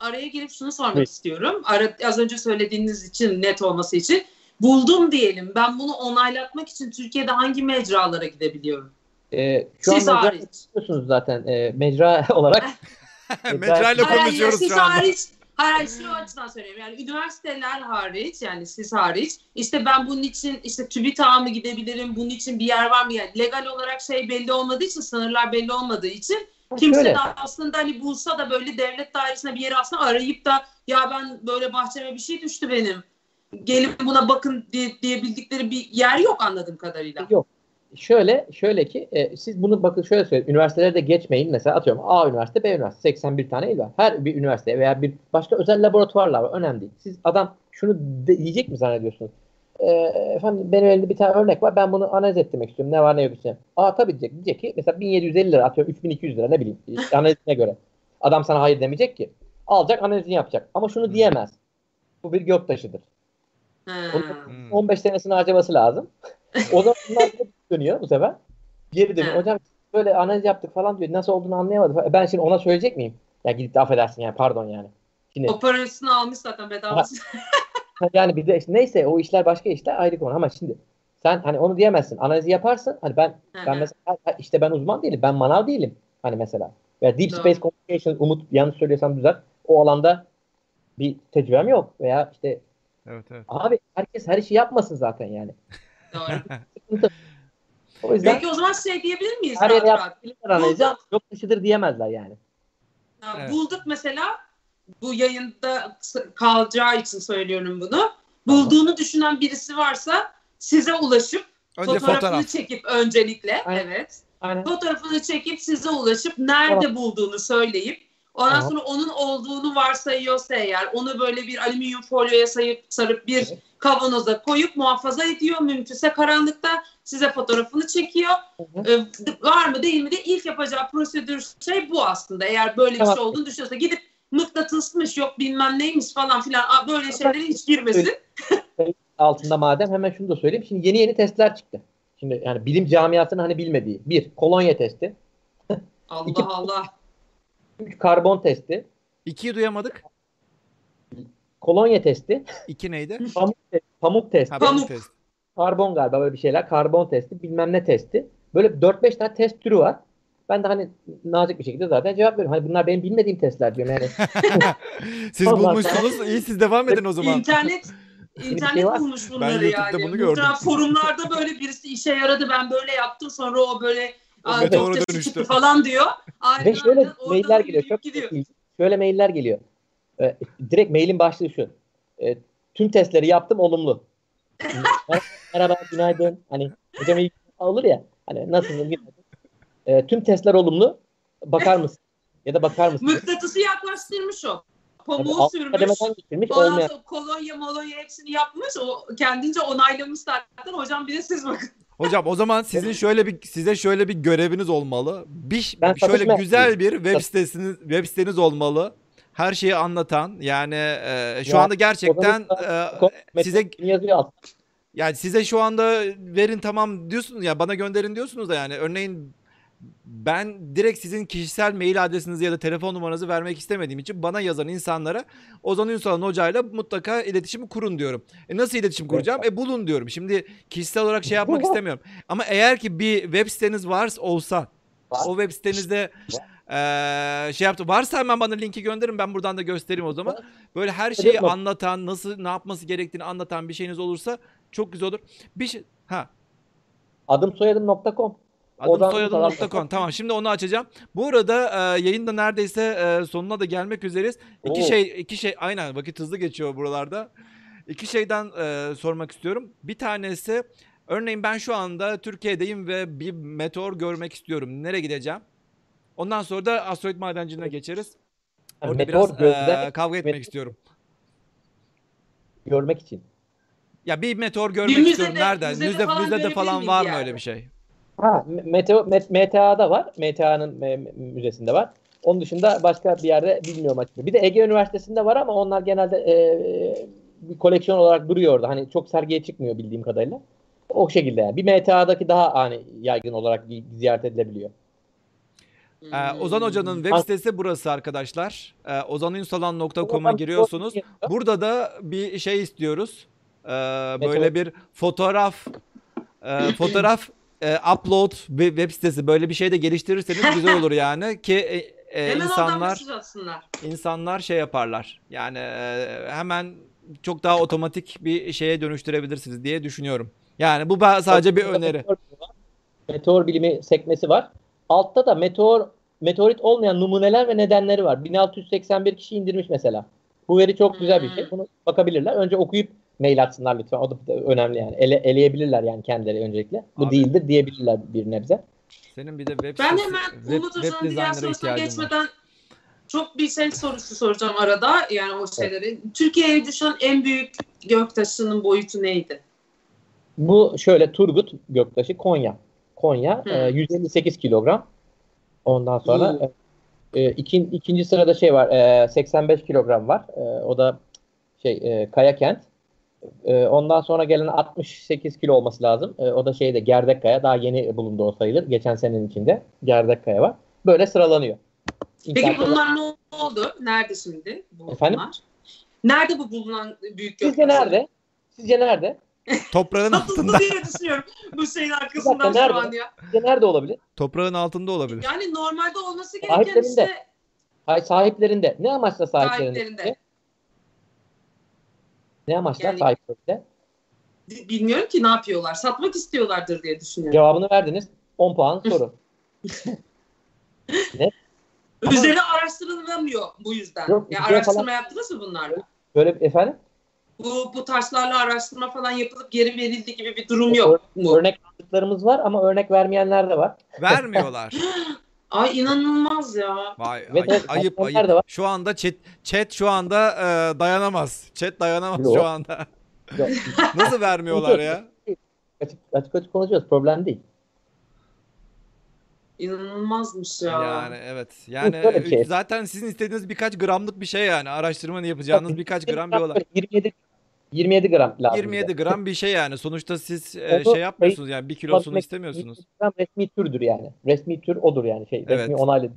araya girip şunu sormak
Evet.
istiyorum. Ara, az önce söylediğiniz için net olması için. Buldum diyelim. Ben bunu onaylatmak için Türkiye'de hangi mecralara gidebiliyorum?
E, şu
Siz
anda
hariç.
biliyorsunuz zaten e, mecra olarak.
Mecrayla
Hayır,
konuşuyoruz
siz
şu anda.
hariç Hayır, hayır şu açıdan söylüyorum. Yani üniversiteler hariç yani siz hariç işte ben bunun için işte TÜBİTAK'a mı gidebilirim? Bunun için bir yer var mı? Yani legal olarak şey belli olmadığı için sınırlar belli olmadığı için kimse
Şöyle,
de aslında hani bulsa da böyle devlet dairesine bir yere aslında arayıp da ya ben böyle bahçeme bir şey düştü benim. Gelin buna bakın diye, diyebildikleri bir yer yok anladığım kadarıyla.
yok. Şöyle, şöyle ki e, siz bunu bakın şöyle söyleyeyim. Üniversitelere de geçmeyin. Mesela atıyorum A üniversite, B üniversite. 81 tane il var. Her bir üniversite veya bir başka özel laboratuvarlar var. Önemli değil. Siz adam şunu de, diyecek mi zannediyorsunuz? E, efendim benim elimde bir tane örnek var. Ben bunu analiz ettirmek istiyorum. Ne var ne yok işte. Aa tabii diyecek. Diyecek ki mesela 1750 lira atıyorum 3200 lira ne bileyim. analizine göre. Adam sana hayır demeyecek ki. Alacak analizini yapacak. Ama şunu diyemez. Bu bir göktaşıdır.
Hmm.
15 senesini harcaması lazım. o zaman bunlar dönüyor bu sefer. Geri dönüyor.
Ha.
Hocam böyle analiz yaptık falan diyor. Nasıl olduğunu anlayamadı. E Ben şimdi ona söyleyecek miyim? Ya gidip de affedersin yani pardon yani. Şimdi
O parasını almış zaten bedavası.
yani bir de işte neyse o işler başka işler ayrı konu ama şimdi sen hani onu diyemezsin. Analizi yaparsın. Hani ben ben mesela işte ben uzman değilim. Ben manav değilim. Hani mesela. Veya Deep
Doğru.
Space Communication Umut yanlış söylüyorsam düzelt. O alanda bir tecrübem yok. Veya işte
Evet evet.
abi herkes her işi yapmasın zaten yani.
Doğru.
O yüzden
Peki o zaman şey diyebilir miyiz?
her yere analizi ama yok dışıdır diyemezler yani.
Ya
Evet.
Bulduk mesela bu yayında kalacağı için söylüyorum bunu. Bulduğunu düşünen birisi varsa size ulaşıp
Önce
fotoğrafını
fotoğraf.
çekip öncelikle
Aynen.
evet
Aynen.
fotoğrafını çekip size ulaşıp nerede bulduğunu söyleyip ondan
Tamam.
sonra onun olduğunu varsayıyorsa eğer onu böyle bir alüminyum folyoya sayıp sarıp bir
Evet.
kavanoza koyup muhafaza ediyor. Mümkünse karanlıkta size fotoğrafını çekiyor. Ee, var mı değil mi de ilk yapacağı prosedür şey bu aslında. Eğer böyle bir
Tamam.
şey olduğunu düşünüyorsa gidip mıknatısmış yok bilmem neymiş falan filan Aa, böyle şeylere hiç girmesin.
altında madem hemen şunu da söyleyeyim. Şimdi yeni yeni testler çıktı. Şimdi yani bilim camiasının hani bilmediği. Bir, kolonya testi.
Allah
İki-
Allah.
Üç, karbon testi.
İkiyi duyamadık.
Kolonya testi.
İki neydi?
Pamuk, te- pamuk testi.
Ha,
Pamuk.
test.
Karbon galiba böyle bir şeyler. Karbon testi. Bilmem ne testi. Böyle 4-5 tane test türü var. Ben de hani nazik bir şekilde zaten cevap veriyorum. Hani bunlar benim bilmediğim testler diyorum yani.
Siz bulmuşsunuz. İyi siz devam edin o zaman.
İnternet internet bulmuş bunları
YouTube'da
yani.
bunu gördüm.
Muhtemelen forumlarda böyle birisi işe yaradı ben böyle yaptım sonra o böyle "Aa, dosyası
dönüştü."
çıktı falan diyor. Aynen,
Ve şöyle mailler geliyor. Çok
gidiyor.
Şöyle mailler geliyor. Ee, direkt mailin başlığı şu. Ee, tüm testleri yaptım olumlu. Mer- Merhaba günaydın. Hani hocam iyi olur ya. Hani nasılsın günaydın. Ee, tüm testler olumlu. Bakar mısın? Ya da bakar mısın?
Mıknatısı yaklaştırmış o.
Tabii,
Pamuğu
alt
sürmüş. Ondan
olmayan.
sonra kolonya molonya hepsini yapmış. O kendince onaylamış zaten. Hocam bir de siz bakın.
Hocam o zaman sizin şöyle bir size şöyle bir göreviniz olmalı. Bir
Ben
şöyle güzel bir web sitesiniz web siteniz olmalı. Her şeyi anlatan yani e, şu
Ya,
anda gerçekten e, size
yazıyor
yani size şu anda verin tamam diyorsunuz ya bana gönderin diyorsunuz da yani örneğin ben direkt sizin kişisel mail adresinizi ya da telefon numaranızı vermek istemediğim için bana yazan insanlara Ozan Ünsal'ın hocayla mutlaka iletişimi kurun diyorum. E nasıl iletişim kuracağım? E bulun diyorum. Şimdi kişisel olarak şey yapmak istemiyorum. Ama eğer ki bir web siteniz varsa olsa o web sitenizde eee, şey yaptı. Varsa hemen bana linki gönderin ben buradan da göstereyim o zaman. Böyle her şeyi anlatan, nasıl ne yapması gerektiğini anlatan bir şeyiniz olursa çok güzel olur. Bir şey ha
Adım soyadım.com.
Adım
Oradan
soyadım.com. Tamam şimdi onu açacağım. Bu arada e, yayında neredeyse e, sonuna da gelmek üzereyiz. İki
Oo.
şey iki şey aynen vakit hızlı geçiyor buralarda. İki şeyden e, sormak istiyorum. Bir tanesi örneğin ben şu anda Türkiye'deyim ve bir meteor görmek istiyorum. Nereye gideceğim? Ondan sonra da asteroid madenciliğine geçeriz.
Yani
Orada
meteor
biraz e, kavga etmek
met-
istiyorum.
görmek için.
Ya bir meteor görmek
müzede-
istiyorum. Nereden?
müzede
Müzede,
falan
müzede falan var
bir
mı
yerde?
öyle bir şey?
Ha, Meteo, Met- MTA'da var. MTA'nın müzesinde var. Onun dışında başka bir yerde bilmiyorum açıkçası. Bir de Ege Üniversitesi'nde var ama onlar genelde e, bir koleksiyon olarak duruyor orada. Hani çok sergiye çıkmıyor bildiğim kadarıyla. O şekilde yani. Bir MTA'daki daha hani yaygın olarak ziyaret edilebiliyor.
Ee, Ozan Hoca'nın web
An-
sitesi burası arkadaşlar. Ee, ozanünsalan.com'a giriyorsunuz. Burada da bir şey istiyoruz. Ee, böyle bir fotoğraf e, fotoğraf e, upload ve web sitesi böyle bir şey de geliştirirseniz güzel olur yani ki e, e,
Hemen
insanlar insanlar şey yaparlar. Yani e, hemen çok daha otomatik bir şeye dönüştürebilirsiniz diye düşünüyorum. Yani bu ba- sadece bir öneri.
Meteor, meteor bilimi sekmesi var. Altta da meteor meteorit olmayan numuneler ve nedenleri var. 1681 kişi indirmiş mesela. Bu veri çok güzel bir şey.
Hmm.
Bunu bakabilirler. Önce okuyup mail atsınlar lütfen. O da önemli yani. Ele, eleyebilirler yani kendileri öncelikle. Bu
Abi.
değildir diyebilirler bir nebze.
Senin bir de web
Ben
sitesi-
hemen
web,
Umut
web
Hoca'nın diğer sorusuna
var.
geçmeden çok bir şey sorusu soracağım arada. Yani o şeyleri. Türkiye'ye düşen en büyük göktaşının boyutu neydi?
Bu şöyle Turgut Göktaşı Konya. Konya
Hı.
e, 158 kilogram. Ondan sonra e, e, ikin- ikinci sırada şey var. e, 85 kilogram var. E, o da şey e, Kayakent. E, ondan sonra gelen 68 kilo olması lazım. E, o da şeyde Gerdekkaya. Daha yeni bulundu o sayılır. Geçen senenin içinde Gerdekkaya var. Böyle sıralanıyor.
Peki bunlar ne oldu? Nerede şimdi bu
Efendim?
bunlar? Nerede bu bulunan büyük göktaşı?
Sizce nerede? Sizce nerede?
Toprağın altında.
diye düşünüyorum bu şeyin arkasından
nerede?
şu an ya.
Sizce nerede olabilir?
Toprağın altında olabilir.
Yani normalde olması gereken
Sahiplerinde.
işte
Hayır sahiplerinde. Ne amaçla sahiplerinde?
sahiplerinde.
Ne amaçla
Yani-
sahiplerinde?
Bilmiyorum ki ne yapıyorlar. Satmak istiyorlardır diye düşünüyorum.
Cevabını verdiniz. 10 puan soru.
Üzerine araştırılamıyor bu yüzden.
Yok,
ya araştırma
falan-
yaptınız mı bunlarla?
Böyle efendim?
Bu, bu taşlarla araştırma falan yapılıp geri verildi gibi bir durum yok mu?
Örnek aldıklarımız var ama örnek vermeyenler de var.
Vermiyorlar.
Ay inanılmaz ya.
Vay
Evet,
ay-
evet,
ayıp
da
ayıp.
var.
Şu anda chat, chat şu anda e, dayanamaz. Chat dayanamaz
Yok.
şu anda.
Yok,
Nasıl vermiyorlar ya?
açık, açık açık konuşuyoruz. Problem değil.
İnanılmazmış ya.
Yani evet. Yani
bir şey.
zaten sizin istediğiniz birkaç gramlık bir şey yani. Araştırmanı yapacağınız birkaç gram bir olay.
27 27 gram lazım.
27
bize.
gram bir şey yani. Sonuçta siz e,
Onu
şey yapmıyorsunuz yani bir kilosunu istemiyorsunuz.
27 gram resmi türdür yani. Resmi tür odur yani şey. Resmi
Evet.
onaylı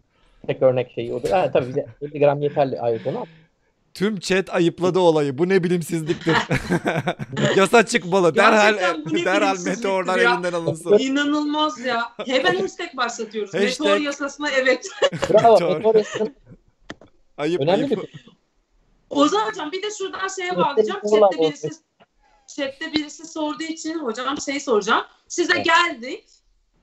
tek örnek şeyi odur. Ha, tabii bize 50 gram yeterli ayrıca ama
Tüm chat ayıpladı olayı. Bu ne bilimsizliktir. Yasa çıkmalı. Derhal
Gerçekten
derhal meteorlar
ya.
elinden alınsın.
İnanılmaz ya. Hemen hashtag başlatıyoruz.
Hashtag-
Meteor yasasına evet.
bravo. Meteor yasasının
Ayıp
önemli
ayıp.
bir
Ozan hocam bir de şuradan şeye bağlayacağım. Chatte birisi, chatte birisi sorduğu için hocam şey soracağım. Size geldik.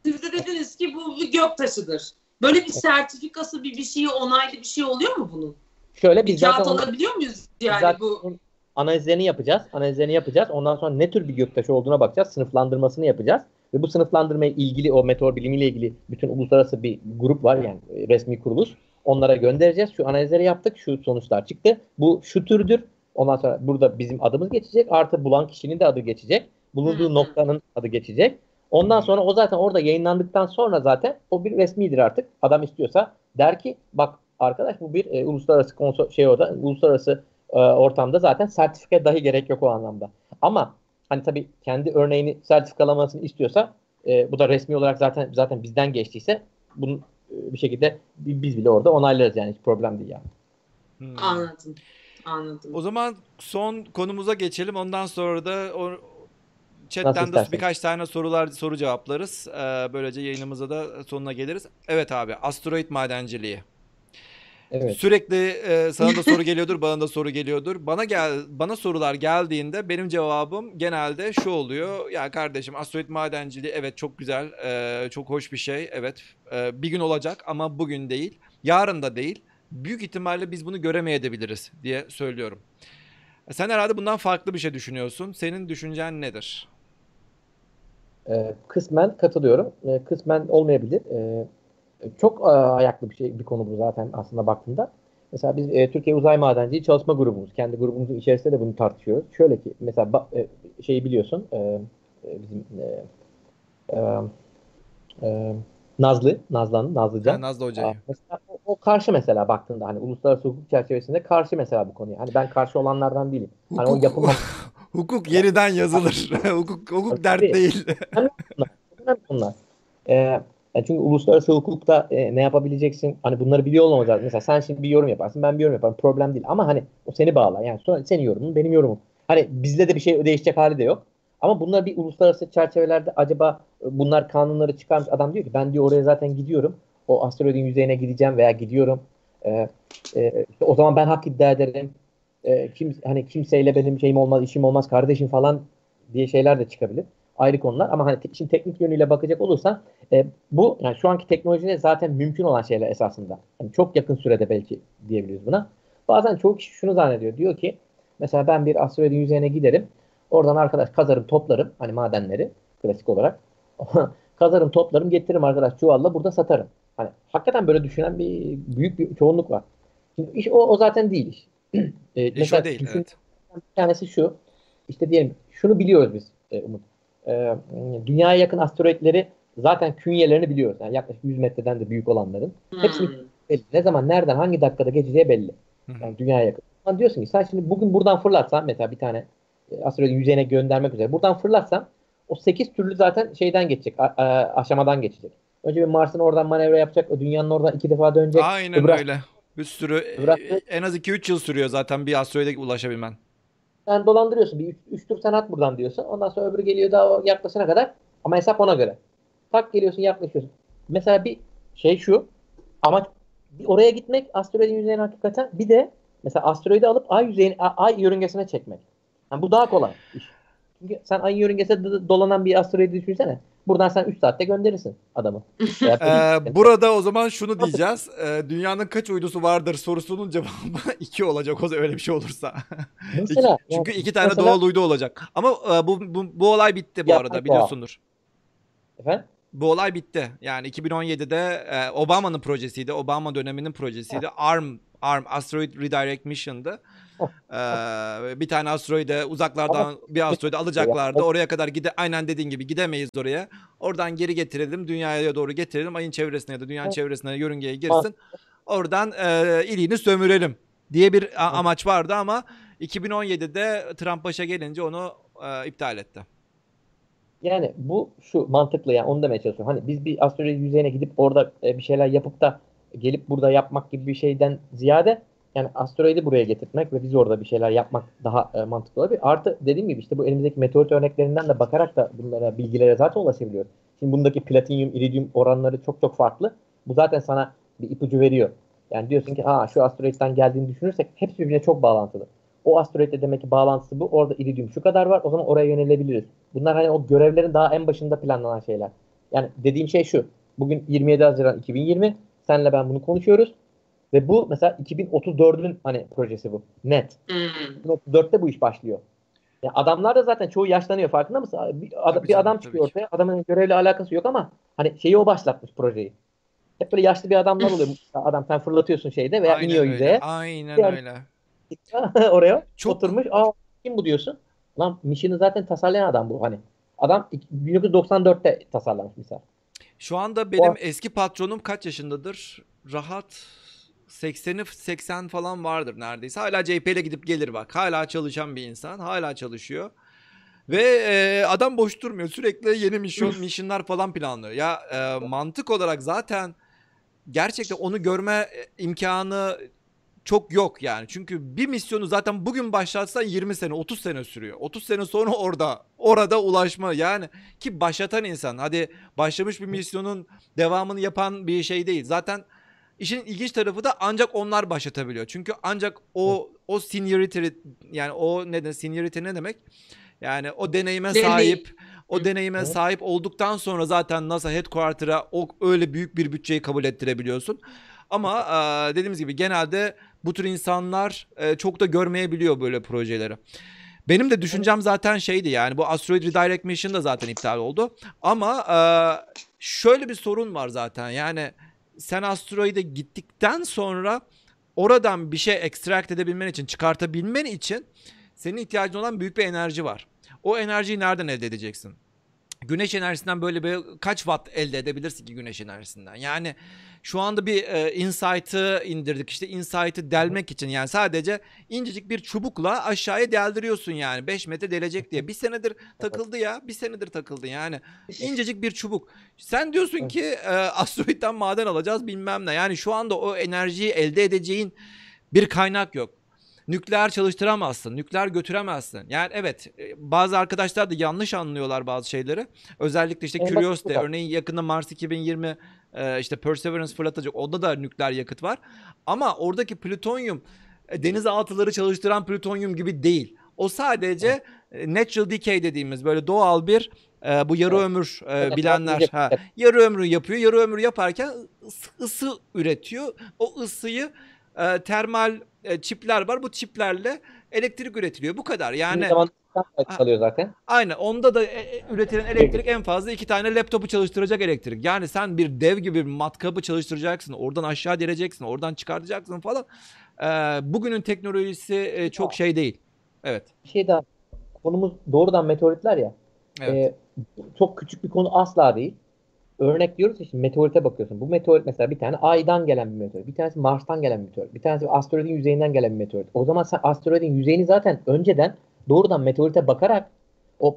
Siz de dediniz ki bu bir gök taşıdır. Böyle bir sertifikası bir bir şeyi onaylı bir şey oluyor mu bunun?
Şöyle
Bir
biz zaten
kağıt alabiliyor muyuz yani
zaten
bu?
analizlerini yapacağız. Analizlerini yapacağız. Ondan sonra ne tür bir göktaşı olduğuna bakacağız. Sınıflandırmasını yapacağız. Ve bu sınıflandırmaya ilgili o meteor bilimiyle ilgili bütün uluslararası bir grup var yani resmi kuruluş. Onlara göndereceğiz. Şu analizleri yaptık. Şu sonuçlar çıktı. Bu şu türdür. Ondan sonra burada bizim adımız geçecek. Artı bulan kişinin de adı geçecek. Bulunduğu noktanın adı geçecek. Ondan sonra o zaten orada yayınlandıktan sonra zaten o bir resmidir artık. Adam istiyorsa der ki bak arkadaş bu bir e, uluslararası konso- şey orada uluslararası e, ortamda zaten sertifika dahi gerek yok o anlamda. Ama hani tabii kendi örneğini sertifikalamasını istiyorsa e, bu da resmi olarak zaten zaten bizden geçtiyse bunu e, bir şekilde bi- biz bile orada onaylarız yani hiç problem değil yani.
Hmm.
Anladım. Anladım.
O zaman son konumuza geçelim. Ondan sonra da o chatten de birkaç tane sorular soru cevaplarız. Ee, böylece yayınımıza da sonuna geliriz. Evet abi, asteroid madenciliği.
Evet.
Sürekli e, sana da soru geliyordur, bana da soru geliyordur. Bana gel bana sorular geldiğinde benim cevabım genelde şu oluyor. Ya kardeşim asteroid madenciliği evet çok güzel, e, çok hoş bir şey. Evet, e, bir gün olacak ama bugün değil, yarın da değil. Büyük ihtimalle biz bunu göremeyebiliriz diye söylüyorum. E, Sen herhalde bundan farklı bir şey düşünüyorsun. Senin düşüncen nedir?
E, kısmen katılıyorum. E, kısmen olmayabilir. E, çok e, ayaklı bir şey bir konu bu zaten aslında baktığında. Mesela biz e, Türkiye Uzay Madenciliği Çalışma Grubumuz. Kendi grubumuzun içerisinde de bunu tartışıyoruz. Şöyle ki mesela ba- e, şeyi biliyorsun e, e, bizim e, e, e, Nazlı, Nazlı Nazlıcan.
Ha, Nazlı Hoca'yı.
Aa, Mesela o, o karşı mesela baktığında hani uluslararası hukuk çerçevesinde karşı mesela bu konuya. Hani ben karşı olanlardan değilim. Hani o
Hukuk,
yapılmam
hukuk yeniden yazılır. hukuk, hukuk dert değil.
önemli bunlar. Ee, yani çünkü uluslararası hukukta e, ne yapabileceksin? Hani bunları biliyor olmamız lazım. Mesela sen şimdi bir yorum yaparsın, ben bir yorum yaparım. Problem değil. Ama hani o seni bağlar. Yani sonra senin yorumun, benim yorumum. Hani bizde de bir şey değişecek hali de yok. Ama bunlar bir uluslararası çerçevelerde acaba e, bunlar kanunları çıkarmış. Adam diyor ki ben diyor oraya zaten gidiyorum. O asteroidin yüzeyine gideceğim veya gidiyorum. Ee, e, işte o zaman ben hak iddia ederim. Ee, kim, hani kimseyle benim şeyim olmaz, işim olmaz, kardeşim falan diye şeyler de çıkabilir. Ayrı konular. Ama hani te- şimdi teknik yönüyle bakacak olursan e, bu yani şu anki teknolojide zaten mümkün olan şeyler esasında. Yani çok yakın sürede belki diyebiliriz buna. Bazen çoğu kişi şunu zannediyor. Diyor ki mesela ben bir asteroidin yüzeyine giderim. Oradan arkadaş kazarım toplarım hani madenleri klasik olarak. kazarım toplarım getiririm arkadaş çuvalla burada satarım. Hani hakikaten böyle düşünen bir büyük bir çoğunluk var. Şimdi iş o, o zaten değil iş. E,
İş
mesela
o değil.
düşün-
Evet.
bir tanesi şu. İşte diyelim şunu biliyoruz biz e, Umut. E, dünyaya yakın asteroidleri zaten künyelerini biliyoruz. Yani yaklaşık 100 metreden de büyük olanların. Hepsini
Hmm.
belli. Ne zaman, nereden, hangi dakikada geçeceği belli.
Hı.
Yani dünyaya yakın. Ama diyorsun ki sen şimdi bugün buradan fırlatsan mesela bir tane e, asteroidin yüzeyine göndermek üzere. Buradan fırlatsan o 8 türlü zaten şeyden geçecek. a- a- aşamadan geçecek. Önce bir Mars'ın oradan manevra yapacak. O dünyanın oradan iki defa dönecek.
Aynen
Öbür
öyle. Bir sürü
Öbür hafta-
en az 2-3 yıl sürüyor zaten bir asteroide ulaşabilmen.
Sen dolandırıyorsun. Bir 3 tur sen at buradan diyorsun. Ondan sonra öbürü geliyor daha yaklaşana kadar. Ama hesap ona göre. Tak geliyorsun yaklaşıyorsun. Mesela bir şey şu. Bir oraya gitmek asteroidin yüzeyine hakikaten. Bir de mesela asteroidi alıp ay yüzeyine, ay yörüngesine çekmek. Yani bu daha kolay. Çünkü sen ay yörüngesinde d- dolanan bir asteroidi düşünsene. Buradan sen 3 saatte gönderirsin adamı.
Ee, burada o zaman şunu diyeceğiz. Ee, dünyanın kaç uydusu vardır sorusunun cevabı 2 olacak o öyle bir şey olursa.
mesela,
İki- çünkü
yani
iki tane
mesela-
doğal uydu olacak. Ama e, bu, bu, bu olay bitti bu arada
doğa.
biliyorsundur.
Efendim?
Bu olay bitti. Yani 2017'de e, Obama'nın projesiydi. Obama döneminin projesiydi. ARM, ARM Asteroid Redirect Mission'dı. Ee, bir tane asteroide uzaklardan bir asteroide alacaklardı. Oraya kadar gide aynen dediğin gibi gidemeyiz oraya. Oradan geri getirelim. Dünyaya doğru getirelim. Ayın çevresine ya da dünyanın
Evet.
çevresine yörüngeye girsin. Oradan e, iliğini sömürelim diye bir a- amaç vardı ama 2017'de Trump başa gelince onu e, iptal etti.
Yani bu şu mantıklı yani onu demeye çalışıyorum. Hani biz bir asteroid yüzeyine gidip orada e, bir şeyler yapıp da gelip burada yapmak gibi bir şeyden ziyade yani asteroidi buraya getirtmek ve biz orada bir şeyler yapmak daha e, mantıklı olabilir. Artı dediğim gibi işte bu elimizdeki meteorit örneklerinden de bakarak da bunlara bilgilere zaten ulaşabiliyoruz. Şimdi bundaki platinyum, iridyum oranları çok çok farklı. Bu zaten sana bir ipucu veriyor. Yani diyorsun ki Aa, şu asteroidden geldiğini düşünürsek hepsi birbirine çok bağlantılı. O asteroidle demek ki bağlantısı bu. Orada iridyum şu kadar var. O zaman oraya yönelebiliriz. Bunlar hani o görevlerin daha en başında planlanan şeyler. Yani dediğim şey şu. Bugün 27 Haziran 2020. Senle ben bunu konuşuyoruz. Ve bu mesela 2034'ün hani projesi bu. Net.
Hmm.
2034'te bu iş başlıyor. Ya adamlar da zaten çoğu yaşlanıyor farkında mısın? Bir, ad-
Tabii
bir
canım,
adam
tabii
çıkıyor
ki.
ortaya. Adamın görevle alakası yok ama hani şeyi o başlatmış projeyi. Hep böyle yaşlı bir adamlar oluyor. Adam sen fırlatıyorsun şeyde veya
Aynen
iniyor
öyle.
yüzeye.
Aynen
Yani-
öyle.
oraya
Çok-
oturmuş. Aa kim bu diyorsun? Lan mission'ı zaten tasarlayan adam bu hani. Adam 1994'te tasarlamış misal.
Şu anda benim eski patronum kaç yaşındadır? Rahat 80'i 80 falan vardır neredeyse. Hala CHP ile gidip gelir bak. Hala çalışan bir insan. Hala çalışıyor. Ve e, adam boş durmuyor. Sürekli yeni mission, missionlar falan planlıyor. Ya e, mantık olarak zaten gerçekten onu görme e, imkanı çok yok yani. Çünkü bir misyonu zaten bugün başlatsan 20 sene, 30 sene sürüyor. 30 sene sonra orada, orada ulaşma yani ki başlatan insan hadi başlamış bir misyonun devamını yapan bir şey değil. Zaten işin ilginç tarafı da ancak onlar başlatabiliyor. Çünkü ancak o o seniority yani o ne de seniority ne demek? Yani o deneyime
Deneyim.
sahip o deneyime sahip olduktan sonra zaten NASA headquarter'a o öyle büyük bir bütçeyi kabul ettirebiliyorsun. Ama e, dediğimiz gibi genelde bu tür insanlar e, çok da görmeyebiliyor böyle projeleri. Benim de düşüncem zaten şeydi yani bu Asteroid Redirect Mission da zaten iptal oldu. Ama e, şöyle bir sorun var zaten yani sen asteroide gittikten sonra oradan bir şey extract edebilmen için, çıkartabilmen için senin ihtiyacın olan büyük bir enerji var. O enerjiyi nereden elde edeceksin? Güneş enerjisinden böyle bir kaç watt elde edebilirsin ki güneş enerjisinden? Yani şu anda bir e, insight'ı indirdik. İşte insight'ı delmek için. Yani sadece incecik bir çubukla aşağıya deldiriyorsun yani. 5 metre delecek diye. Bir senedir takıldı ya. Bir senedir takıldı yani. İncecik bir çubuk. Sen diyorsun ki e, asteroitten maden alacağız bilmem ne. Yani şu anda o enerjiyi elde edeceğin bir kaynak yok. Nükleer çalıştıramazsın, nükleer götüremezsin. Yani evet e, bazı arkadaşlar da yanlış anlıyorlar bazı şeyleri. Özellikle işte Curiosity, örneğin yakında Mars 2020 e, işte Perseverance fırlatacak. Onda da nükleer yakıt var. Ama oradaki plütonyum e, denizaltıları çalıştıran plütonyum gibi değil. O sadece e, natural decay dediğimiz böyle doğal bir e, bu yarı
Evet.
ömür e,
Evet,
bilenler
evet.
ha, yarı ömrü yapıyor. Yarı ömrü yaparken ısı üretiyor. O ısıyı e, termal e, çipler var. Bu çiplerle elektrik üretiliyor. Bu kadar. Yani
çalıyor zaten.
Aynen. Onda da e, e, üretilen elektrik en fazla iki tane laptopu çalıştıracak elektrik. Yani sen bir dev gibi bir matkabı çalıştıracaksın. Oradan aşağı deleceksin. Oradan çıkartacaksın falan. Ee, bugünün teknolojisi e, çok şey değil. Evet.
Bir şey daha. Konumuz doğrudan meteoritler ya.
Evet.
Ee, çok küçük bir konu asla değil. Örnek diyoruz ya şimdi meteorite bakıyorsun. Bu meteorit mesela bir tane Ay'dan gelen bir meteorit. Bir tanesi Mars'tan gelen bir meteorit. Bir tanesi asteroidin yüzeyinden gelen bir meteorit. O zaman sen asteroidin yüzeyini zaten önceden doğrudan meteorite bakarak o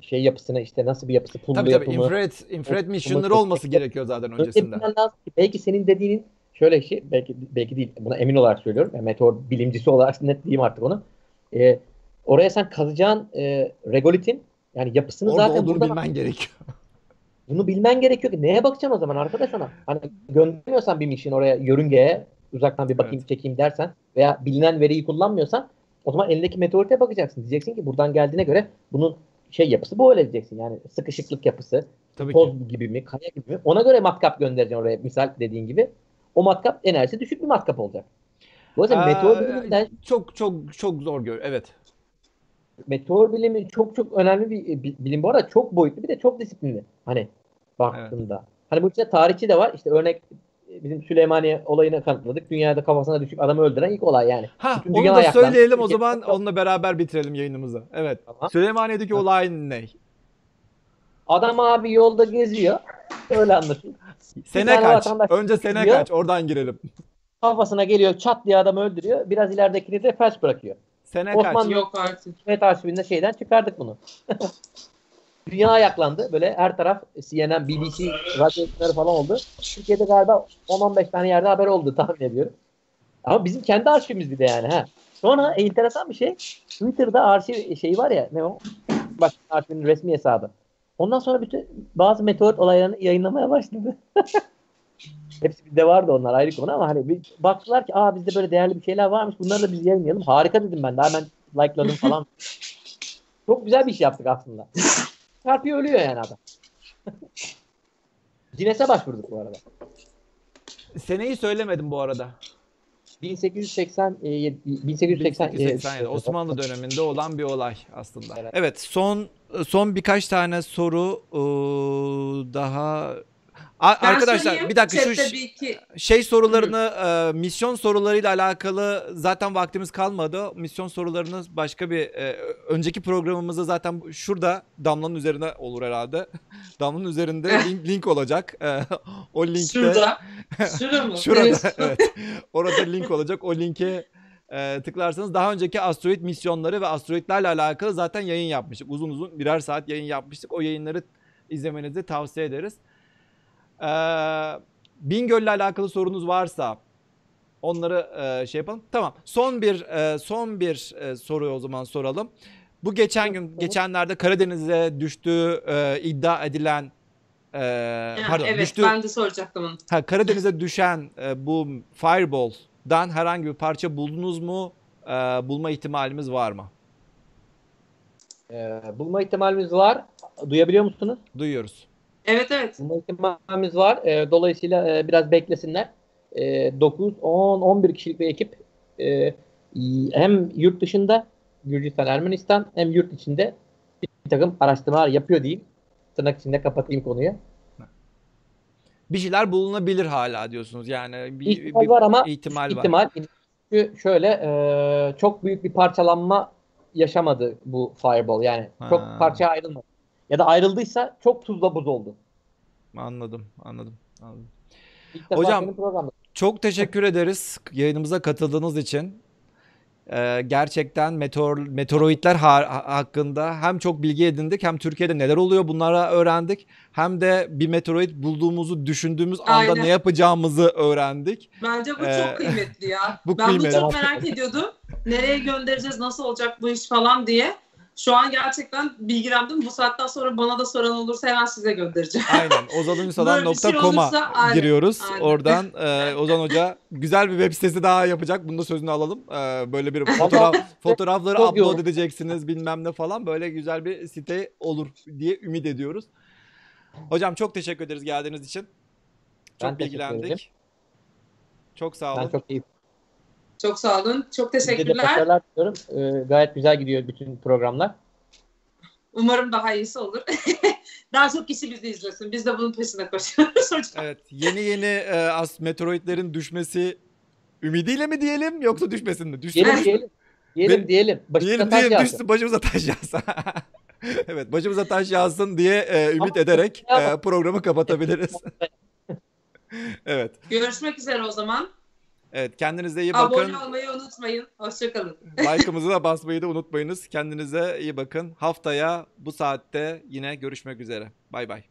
şey yapısını işte nasıl bir yapısı pullu
tabii tabii
yapımı.
infrared, infrared
Öyle-
mission'ları olması gerekiyor zaten
Önce
öncesinde.
ki belki senin dediğinin şöyle şey belki belki değil buna emin olarak söylüyorum. Yani meteor bilimcisi olarak net diyeyim artık onu. Ee, oraya sen kazacağın e, regolitin yani yapısını
Orada
zaten
olduğunu
buradan
bilmen gerekiyor.
Bunu bilmen gerekiyor ki neye bakacaksın o zaman arkadaş ona? Hani göndermiyorsan bir mission oraya yörüngeye uzaktan bir bakayım
Evet.
çekeyim dersen veya bilinen veriyi kullanmıyorsan o zaman elindeki meteorite bakacaksın. Diyeceksin ki buradan geldiğine göre bunun şey yapısı bu öyle diyeceksin. Yani sıkışıklık yapısı,
Tabii ki.
toz gibi mi, kaya gibi mi? Ona göre matkap göndereceksin oraya misal dediğin gibi. O matkap enerjisi düşük bir matkap olacak. Dolayısıyla
Aa,
meteor
Çok çok çok zor gör. Evet.
Meteor bilimi çok çok önemli bir bi- bilim bu arada çok boyutlu bir de çok disiplinli. Hani baktığında. Hani bu işte tarihçi de var. İşte örnek e, bizim Süleymaniye olayını kanıtladık. Dünyada kafasına düşük adamı öldüren ilk olay yani.
Ha
Bütün
onu da
ayaklandı.
söyleyelim o zaman onunla beraber bitirelim yayınımızı. Evet.
Tamam.
Süleymaniye'deki
Ha.
olay ne?
Adam abi yolda geziyor. Öyle anlatayım.
Sene kaç? Önce sene
gidiyor.
kaç? Oradan girelim.
Kafasına geliyor çat diye adamı öldürüyor. Biraz ileridekini de felç bırakıyor.
Sene
Osmanlı-
kaç?
Yok artık.
Hükümet arşivinde şeyden çıkardık bunu. Dünya ayaklandı. Böyle her taraf CNN, BBC, radyo yayınları falan oldu. Türkiye'de galiba 10-15 tane yerde haber oldu tahmin ediyorum. Ama bizim kendi arşivimiz bir de yani. Ha. Sonra enteresan bir şey. Twitter'da arşiv şeyi var ya ne o? Bak arşivin resmi hesabı. Ondan sonra bütün bazı meteor olaylarını yayınlamaya başladı. Hepsi bizde vardı onlar ayrı konu ama hani bir baktılar ki aa bizde böyle değerli bir şeyler varmış bunları da biz yayınlayalım. Harika dedim ben. Daha ben likeladım falan. Çok güzel bir iş yaptık aslında. Çarpıyor ölüyor yani adam. Guinness'e başvurduk bu arada.
Seneyi söylemedim bu arada.
1887 1880
1887 Osmanlı döneminde olan bir olay aslında.
Evet.
Evet, son son birkaç tane soru ıı, daha A-
Ben
arkadaşlar bir dakika şu
iki
şey sorularını e, misyon sorularıyla alakalı zaten vaktimiz kalmadı. Misyon sorularını başka bir e, önceki programımızda zaten şurada Damla'nın üzerine olur herhalde. Damla'nın üzerinde link, link olacak. E, o linkte
şurada. Şurada mı?
Şurada
evet.
Orada link olacak. O linke e, tıklarsanız daha önceki asteroid misyonları ve asteroidlerle alakalı zaten yayın yapmıştık. Uzun uzun birer saat yayın yapmıştık. O yayınları izlemenizi tavsiye ederiz. E, Bingöl'le alakalı sorunuz varsa onları e, şey yapalım. Tamam. Son bir e, son bir e, soruyu o zaman soralım. Bu geçen gün geçenlerde Karadeniz'e düştüğü e, iddia edilen e,
Ha,
pardon
evet
düştüğü
ben de soracaktım onu.
Ha, Karadeniz'e düşen e, bu Fireball'dan herhangi bir parça buldunuz mu? E, bulma ihtimalimiz var mı?
Ee, bulma ihtimalimiz var. Duyabiliyor musunuz?
Duyuyoruz.
Evet evet.
Bulma ihtimalimiz var. Ee, dolayısıyla e, biraz beklesinler. Ee, 9, 10, 11 kişilik bir ekip e, hem yurt dışında Gürcistan, Ermenistan hem yurt içinde bir takım araştırmalar yapıyor diyeyim. Tırnak içinde kapatayım konuyu.
Bir şeyler bulunabilir hala diyorsunuz. Yani bir,
İhtimal
bir
var ama
ihtimal var.
İhtimal. Çünkü şöyle e, çok büyük bir parçalanma yaşamadı bu Fireball. Yani çok
Ha.
parçaya ayrılmadı. Ya da ayrıldıysa çok tuzla buz oldu.
Anladım, anladım. anladım. Hocam. Çok teşekkür ederiz yayınımıza katıldığınız için. Ee, gerçekten meteor, meteoroidler ha- ha- hakkında hem çok bilgi edindik hem Türkiye'de neler oluyor bunlara öğrendik. Hem de bir meteoroid bulduğumuzu düşündüğümüz anda
Aynen.
ne yapacağımızı öğrendik.
Bence bu
Ee,
çok kıymetli ya.
bu
ben
kıymetli.
bunu çok merak ediyordum. Nereye göndereceğiz, nasıl olacak bu iş falan diye. Şu an gerçekten bilgilendim. Bu saatten sonra bana da soran olursa hemen size göndereceğim.
Aynen
bir şey
giriyoruz.
aynen.
Oradan e, Ozan Hoca güzel bir web sitesi daha yapacak. Bunu da sözünü alalım. E, böyle bir fotoğraf fotoğrafları upload
yoğun.
edeceksiniz bilmem ne falan. Böyle güzel bir site olur diye ümit ediyoruz. Hocam çok teşekkür ederiz geldiğiniz için. Çok
Ben
bilgilendik. Çok sağ olun.
Ben çok iyi.
Çok sağ olun. Çok
Size de
teşekkürler.
başarılar diliyorum. Ee, gayet güzel gidiyor bütün programlar.
Umarım daha iyisi olur. daha çok kişi bizi izlesin. Biz de bunun peşine koşuyoruz hocam.
Evet, yeni yeni e, as meteoroidlerin düşmesi ümidiyle mi diyelim yoksa düşmesin mi? Düşsün.
Diyelim diyelim. Diyelim
Ben-
diyelim. Başına
Diyelim
taş
diyelim
yağsın.
düşsün başımıza taş yağsın. evet başımıza taş yağsın diye e, ümit
Ama-
ederek e, programı kapatabiliriz. evet.
Görüşmek üzere o zaman.
Evet kendinize iyi bakın.
Abone olmayı unutmayın. Hoşçakalın.
Like'ımızı da basmayı da unutmayınız. Kendinize iyi bakın. Haftaya bu saatte yine görüşmek üzere. Bay bay.